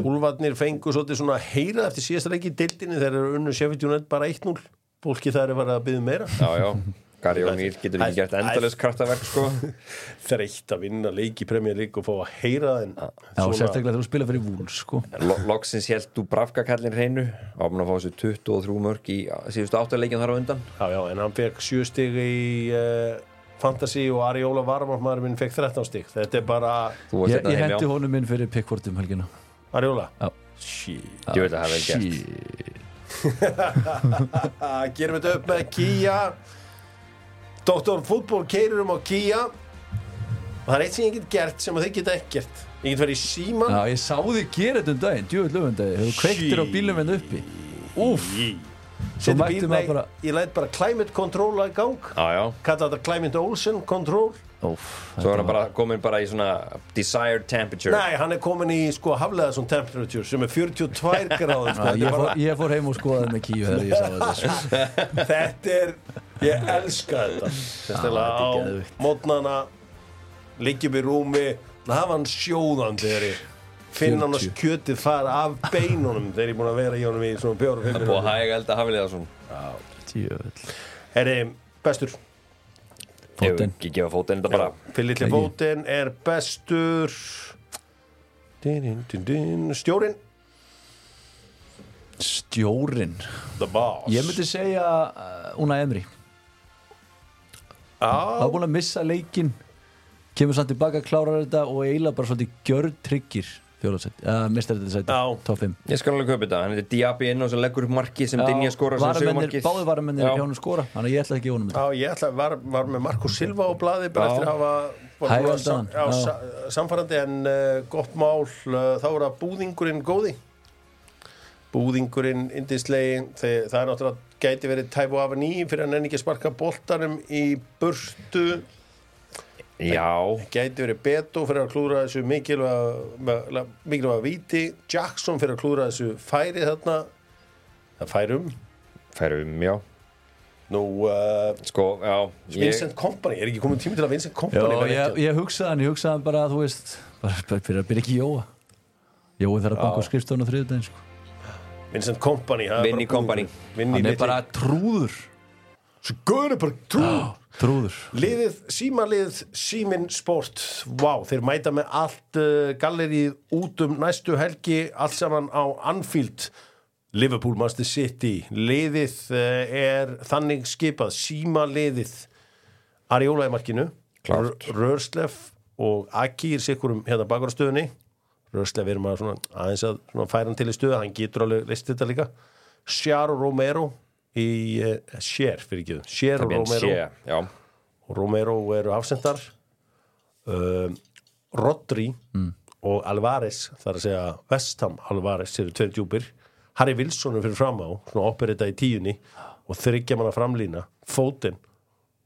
Úlfarnir fengu svolítið svona að heyra eftir síðasta leiki í dildinni þegar eru unnu Sheffield United bara 1-0 fólki það er fara að byggja meira.
Já, já, Gary O'Neill getur ekki gert endalist kraftaverk sko. [laughs]
Þreytt að vinna leik í Premier League og fá að heyra það en
já, sérstaklega þegar þú spila fyrir vúl sko.
Loksins held þú Bravka kallin hreinu. Og búin að fá þessu 23 mörk í síðustu áttaleikin þar á undan.
Já, já, en hann fekk 7 stig í uh, Fantasy og Ariola Varmar minn fekk 13 stig. Þetta er bara
ég,
hérna
ég hendi honum inn fyrir Pickford um
Ariola
Já.
Shit.
Ég veit að það hefði gert.
Shit. [laughs]
Gerum þetta upp með Kia. Doktor fútból keirir um á Kia. Og það er eitt sem ég get gert sem þið geta ekkert. Ég get verið í síma
Já, ég sá þig gera þetta um daginn, djúvill löfundagi Þú kveiktir á bílum henni uppi. Úf, svo maður
nei,
bara
Ég læt bara climate control að gang. Kalla þetta climate Olsen control
Úf,
Svo er hann bara komin bara í svona desired temperature.
Nei, hann er komin í sko haflega svona temperature sem er 42 [laughs] gráður sko.
Ég, fór, ég fór heim og skoðaði með kíu þegar ég sá þetta sko. [laughs]
Þetta er, ég elska þetta.
Er
á mótnana liggjum í rúmi það hafa hann sjóðan þegar ég finn hann að
40.
kjötið fara af beinunum þegar ég er búin að vera í honum í svona bjóru
Það er búið að hæga elda svona.
Djöfull.
Herri, bestur
Fótinn.
ekki gefa fótinn þetta bara
Fylliðli
Ekki.
fótinn er bestur. Din, din, din. Stjórin
Stjórin
The Boss.
Ég myndi segja uh, Una Emri var búin að missa leikinn Kemur samt tilbaka, klárar þetta Og eiginlega bara svolítið gjörð tryggir Fjóðarsætt, uh, mistar þetta sætt
Já.
Top 5
Ég skal alveg kaupa þetta, hann heitir Diaby inn og sem leggur upp marki sem Dinja skora sem
Varamennir-
segumarkið
Báðir varamennir
Já.
hjá hann skora Þannig að ég ætla ekki að honum þetta.
Já, ég ætla að var, var með Marko Silva á blaði bara eftir að hafa að sam, sa, samfærandi en uh, gott mál uh, þá er það búðingurinn góði. Búðingurinn indislegi þegar það er náttúrulega gæti verið tæfu af að nýjum fyrir að nenni ekki að sparka boltanum í burtu
Já,
gæti verið Beto fyrir að klúra þessu mikilvæga mikilvæga víti. Jackson fyrir að klúra þessu færi þarna. Það færum.
Færum, já.
Nú uh,
Sko, já ég,
Vincent Kompany, er ekki komið tími til að Vincent
Já,
Kompany verði
ég, ég hugsaði hann, ég hugsaði hann bara, þú veist bara, bara fyrir að byrja ekki Jóa. Jói þarf að banka á skrifstofun á þriðudaginn sko.
Vincent er
Kompany.
búðingur. Vinny
Hann er bara trúður.
Svo guður er bara trú
Trúður.
Liðið, símalið, símin sport. Vá, þeir mæta með allt uh, gallerið út um næstu helgi allt saman á Anfield. Liverpool Master City. Liðið uh, er þannig skipað. Símaliðið. Ariola í markinu. Rörslef og Aki er sikkurum hérna bakarastöðunni Rörslef er maður svona aðeins að færa hann til í stöðu hann getur alveg listið þetta líka. Sjaro Romero í uh, Sjer fyrir ekki Sjer og Romero.
Já,
og Romero eru afsendar. Um, Rodri og Alvarez þar að segja Vestham Alvarez eru tveir djúpir. Harry Wilson er fyrir fram á svona operita í tíunni og þryggja manna framlína Foden,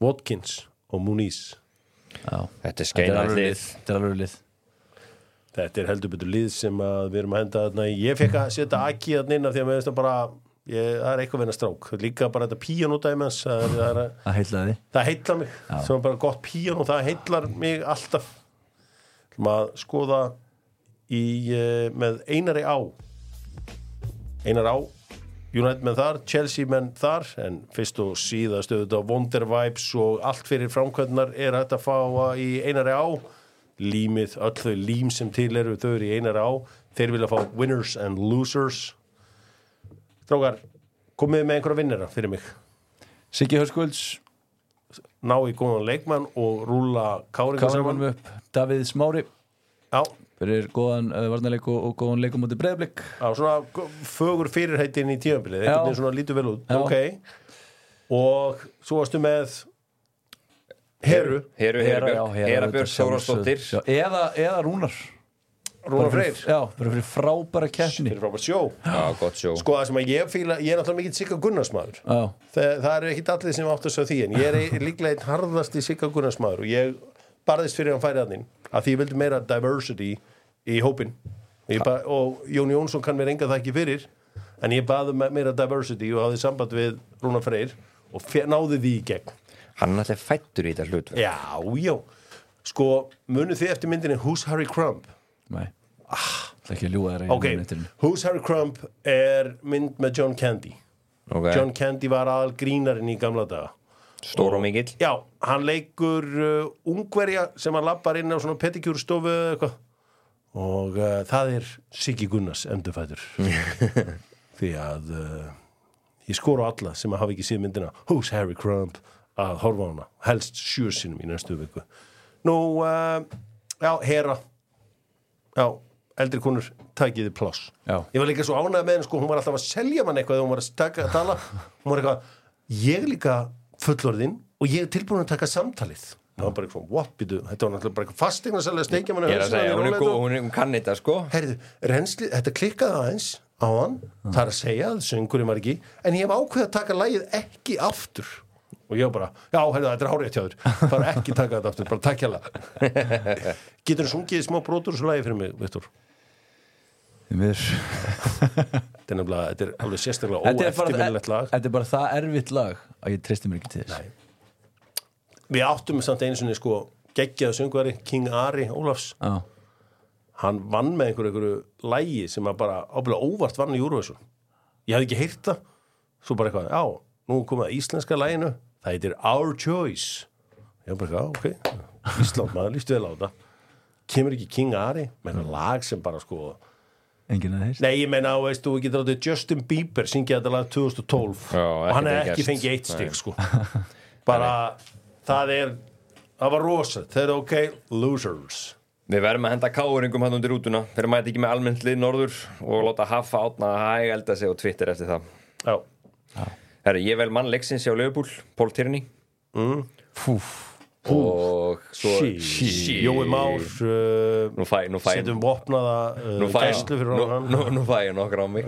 Watkins og Muniz.
Já.
þetta er
Þetta er
skeinað
alveg
lið.
lið. Þetta er lið.
Þetta er heldur betur lið sem að við erum að henda þarna í. ég fekk að setja Aki þarna inn af því að mér veist að bara ég, það er eitthvað vinna strák. Líka bara þetta píanódæmens það, það,
Það
það heitlar mig. Sem er bara gott píanó, það heitlar mig alltaf. Maður skoða í, uh, með einari á. Einar á United menn þar, Chelsea menn þar en fyrst og síðast auðvitað Wonder Vibes og allt fyrir framkvæmnar er hægt að fá í einari á. Límið, öll þau lím sem til eru þau eru í einari á. Þeir vilja fá winners and losers Strákar, komið með einhverja vinnera fyrir mig.
Siggi Hörskulds
ná í góðan leikmann og rúla káringu
Káðum
saman.
upp. Davíð Smári.
Já,
fyrir góðan uh, varnarleik og, og góðan leikum mútið breyðblik
á svona g- fögur fyrirheitin í
Já.
einhvern veginn svona lítur vel út.
Já.
ok. Og svo varstu með Heru,
Heru, Herabjörg, Herabjörg Þórastóttir
eða, eða Rúnar
Rúnar Freyr.
Já, bara fyrir frábæra keppni.
Fyrir frábært sjó.
Já, gott sjó.
Sko það sem að ég fíla, ég er náttúrulega mikill Sigga Gunnarsmaður
Já,
það, það er ekkit allir sem átt að segja því en ég er [laughs] líklega einn harðasti Sigga Gunnarsmaður og ég barðist fyrir hann færi að þín að því ég vildi meira diversity í hópin ba, og Jón Jónsson kann mér enga það ekki fyrir en ég baði um meira diversity og hafði samband við Rúnar Freyr og náði því í gegn.
Hann er alltaf fættur í þetta hlut
já, já. Sko, munið þið eftir myndinni Who's Harry Crumb
nei. Það er ekki að ljúga þér
ok, Who's Harry Crumb er mynd með John Candy.
Okay.
John Candy var aðal grínarinn í gamla daga.
Stór og mikill.
Já, hann leikur uh, ungverja sem hann lappar inn á svona eitthvað. Og uh, það er Siggi Gunnars endurfætur. [laughs] Því að uh, ég skor á alla sem að hafa ekki séð myndina Who's Harry Crumb að horfa á hana. Helst sjö sinnum í næstu viku. Nú, uh, já, Hera Já, eldri konur takiði pláss. Ég var líka svo ánægð með henni sko, hún var alltaf að selja mann eitthvað þegar hún var að taka, tala. [laughs] Hún var eitthvað, ég líka fullorðinn og ég er tilbúin að taka samtalið. Það var bara eitthvað, what, býtu, þetta var náttúrulega bara eitthvað
er að hún er góð, hún er kann þetta sko.
Herðu, reynsli, þetta klikkaði aðeins á hann, það er að segja að söngurinn var ekki, en ég hef ákveðið að taka lægið ekki aftur og ég bara, já, herðu, þetta er hárið hjá þér. Bara ekki taka þetta aftur, bara takk hjá Getur þú sungið smá brotur og svo lægi fyrir mig, Viktor?
Því miður.
Þetta er alveg sérstaklega óeftirminnilegt lag.
Þetta er bara það erfitt lag að ég treysti mér ekki til þess.
Nei. Við áttum samt einu sinni sko geggjaðu söngvari, King Ari Ólafs.
Já,
hann vann með einhverju, einhverju lægi sem að bara ábyrða óvart vann í Eurovision. Ég hafði ekki heyrt það. Svo bara eitthvað, já, nú komið að íslenska læginu það heitir Our Choice. Ég bara já, ok. Ísland, maður líst vel á þetta. Kemur ekki King Ari með einhver lag sem bara sko
enginn að þeirst
nei, ég meina, veist, þú getur áttið Justin Bieber syngja þetta lag 2012
Já,
og hann er ekki fengið eitt stig sko. Bara, það er það var rosa, þeir eru ok losers.
Við verðum að henda káuringum hann undir rútuna. Fyrir mæti ekki með almennt lið norður Og láta hafa átna að hæg elda sig á Twitter eftir það.
Já,
Herri, ég vel mann leiksins hjá Leifbúl Pól Tierney.
Fúf.
Og svo
sí, Jói Már uh, setjum vopnaða uh, gæslu fyrir
nú,
hann
nú, nú fæ ég nokkur á mig.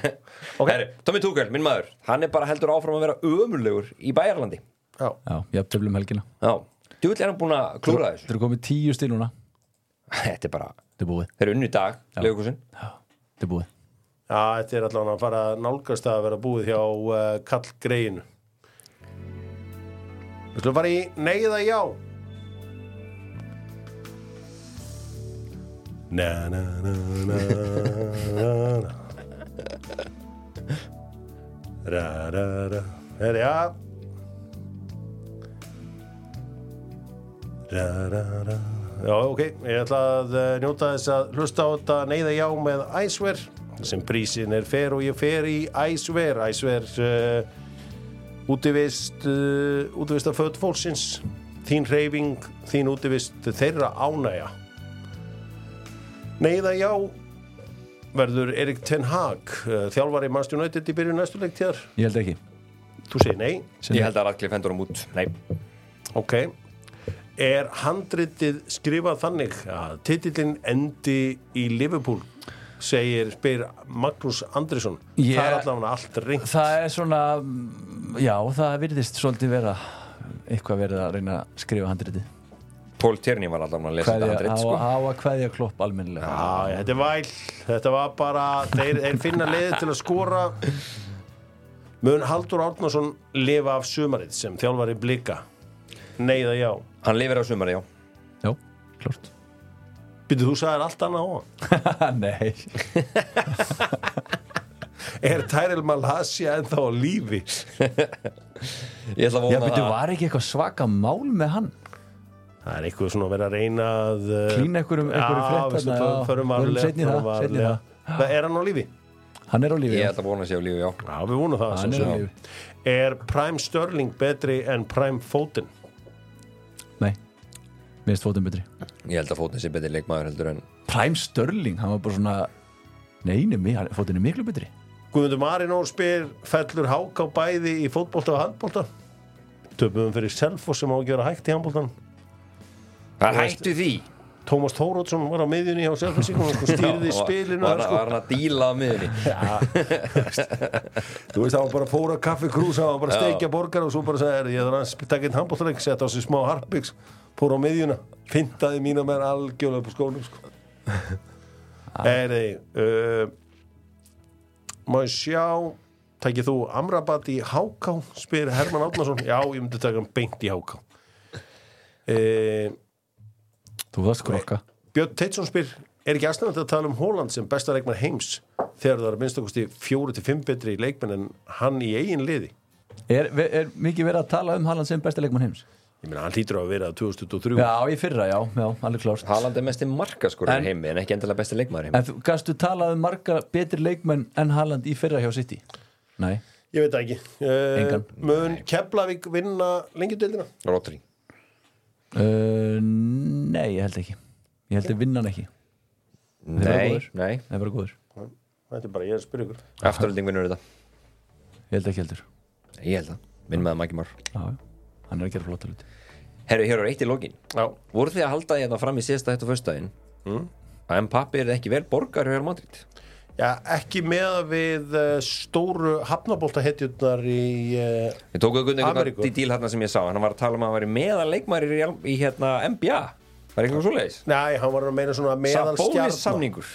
[laughs] Herri, Tommy Tuchel, minn maður Hann er bara heldur áfram að vera ömurlegur Í Bæjarlandi
já,
Já, ég haf töflum helgina.
Já, djúvill er hann búin að klúra þessu?
Þetta er komið tíu stil núna. [laughs]
Þetta er bara,
Þetta er búið.
Þeir eru unni í dag
Já, þetta er búið
já, þetta er allavega að fara að nálgast að vera búið hjá uh, Kall Greinu Við slum fara í neyða já Na na na na na na. Ra ra ra. Herri, já Ra ra ra. Já, ok, ég ætla að uh, njóta þess að hlusta á þetta neyða já með Æsver sem prísin er fer og ég fer í Æsver Æsver uh, útivist uh, útivist af föt fólksins. Þín reyfing, þín útivist þeirra ánæja neyða já verður Erik Ten Hag uh, þjálfari Manchester United í byrjun næstu leiktíðar?
Ég held ekki.
Þú segir nei,
Ég held að Radcliffe hendur hann út. Nei,
ok. Er handritið skrifað þannig að titillin endi í Liverpool segir, spyr Magnús Andrisson það er allavega allt reynd
Það er svona Já, það virðist svolítið vera eitthvað verið að reyna að skrifa handriti
Pól Tierney var alltaf að lesa þetta handrit
á,
sko.
á að kveðja klopp almennilega.
Já, já, þetta er væl. Þetta var bara, þeir, þeir finna leiði til að skora. Mun Haldur Árnason lifa af sumarið sem þjálfari blika? Neiða já?
Hann lifir á sumari, já.
Já, klart
Býttu, þú sagðir allt annað á hann [laughs]
Nei [laughs]
Er Tyrell Malasia ennþá á lífi? [laughs]
Ég ætla að
Já,
vona
byrju,
það
var ekki eitthvað svaka mál með hann?
Það er eitthvað svona að vera að reyna að uh,
Klína einhverjum- einhverju frétt
Já,
seinna í það.
Hvað, Er hann á lífi?
Hann er á lífi
Ég ætla að vona sér á lífi, já
Já, við vonum það
Hann
sem
er á
sé.
lífi
Er Prime Sterling betri en Prime Foden?
Mér finnst fótum betri.
Ég held að fótinn sé betri leikmaður heldur en
Prime Sterling, hann var bara svona Nei, nei, hann- fótinn er miklu betri.
Guðmundur Marinór spyr fellur hák á bæði í fótbolta og handbolta? Töpum fyrir Selfoss sem á að gera hægt í handboltan
Hvað hættu því?
Tómas Þórótsson var á miðjunni hjá Selfossingum og stýrði
Já,
spilinu
Var
þar,
hann var hann að díla á miðunni [laughs]
þú veist það var bara að fóra kaffi krúsa það var bara steikja borgar og svo bara sagði ég þarf að taka einn handboltaleg setja á sig smá harpiks fór á miðjuna, fintaði mína með algjörlega på skónum sko. [laughs] Eri, uh, má ég sjá tækið þú Amrabat í Háká? spyr Herman Átnason já, ég myndi taka hann beint í Háká. Uh,
Þú varst krokka.
Björn Teitsson spyr er ekki aðstæðan að tala um Hóland sem besta leikmann heims þegar það er minnstakosti fjóri til fimm betri leikmenn en hann í eigin liði?
Er, er mikið verið að tala um Haaland sem besta leikmann heims?
Ég meina hann hlýtur á að vera 2023
Já, í fyrra, já, já, alveg klárt.
Haaland er mesti markaskorur
En-
í heimi en ekki endilega besti leikmaður í heimi.
En þú gastu talað um marga betri leikmenn en Haaland í fyrra hjá City? Nei.
Ég veit það ekki. Uh,
Engan.
mun Keflavík vinna lengjadöldina
Rodri
uh, Nei, ég held ekki. Ég held að vinna hann ekki. Eru
Nei,
góðir.
nei.
Það er bara góður
þetta er bara ég er að spyrja ykkur.
Afturölding vinnur þetta.
Ég held ekki heldur.
Ég held það. Vinn með Maggi Már.
Já, já. Hann er að gera flotta hluti.
Herru, hér er eitt í lokin.
Já,
Voru þið að halda því að fram í síðasta þetta föstudaginn? Mm. að Mpappi er ekki vel borgar hjá Real Madrid?
Já ekki með við uh, stóru hafnabóltahetjurnar í uh,
Ég tók auðvitað einhvern
Ameríku.
veginn í díl hérna sem ég sá. Hann var að tala um að hann væri meðal leikmæri í, í hérna NBA Var eitthvað svoleiðis?
Nei, hann var að meina svona meðal
Sabonis
stjarnar
samningur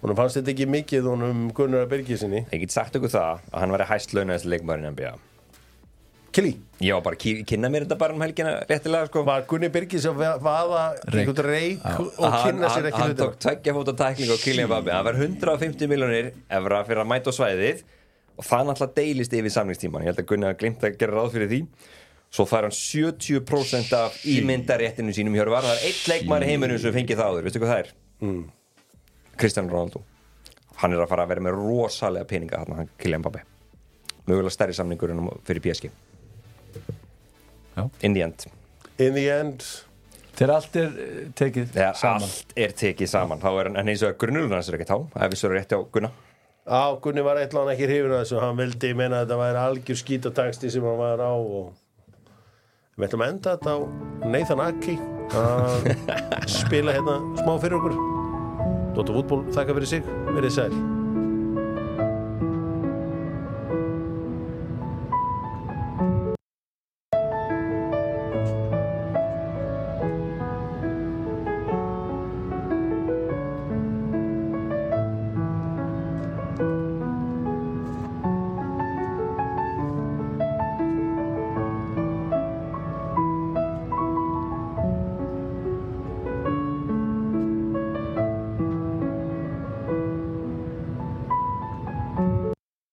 Hún fannst þetta ekki mikið honum Gunnar Birgisinni
Ég get sagt ykkur það að hann væri hæst launaðist leikmæri í NBA Ég var bara kynna mér þetta bara um helgina réttilega sko.
Var Gunni Birgis að vaða einhvern reik og kynna sér ekki
hann tók tveggja fóta tækling á Kylian Mbappe hann var 150 miljonir evra fyrir að mæta á svæðið og það náttúrulega deilist yfir samningstíman ég held að Gunni hafa glimt að gera ráð fyrir því. Svo fær hann 70% af ímyndaréttinu sínum hjörvar það er eitt leikmar heiminum sem fengið það áður veistu hvað það er? Mm. Kristján Ronaldo. Hann er að fara að vera með rosalega peninga hann Kylian Mbappe mögulega stærri samningur en fyrir PSG
Já.
In the end.
In the end.
Þegar allt er eh, tekið
þegar
saman.
allt er tekið saman þá er en eins og að grunnurinn hans er ekki þá ef við svo rétti á Gunna.
Á, Gunni var eitthvað ekki hrifin að þessu hann vildi meina að þetta væri algjör skítataksti sem hann var á og við ætlum að enda þetta á Nathan Aki. Að [laughs] spila hérna smá fyrir okkur. Dóttar Vútból, þakka fyrir sig, verið sæl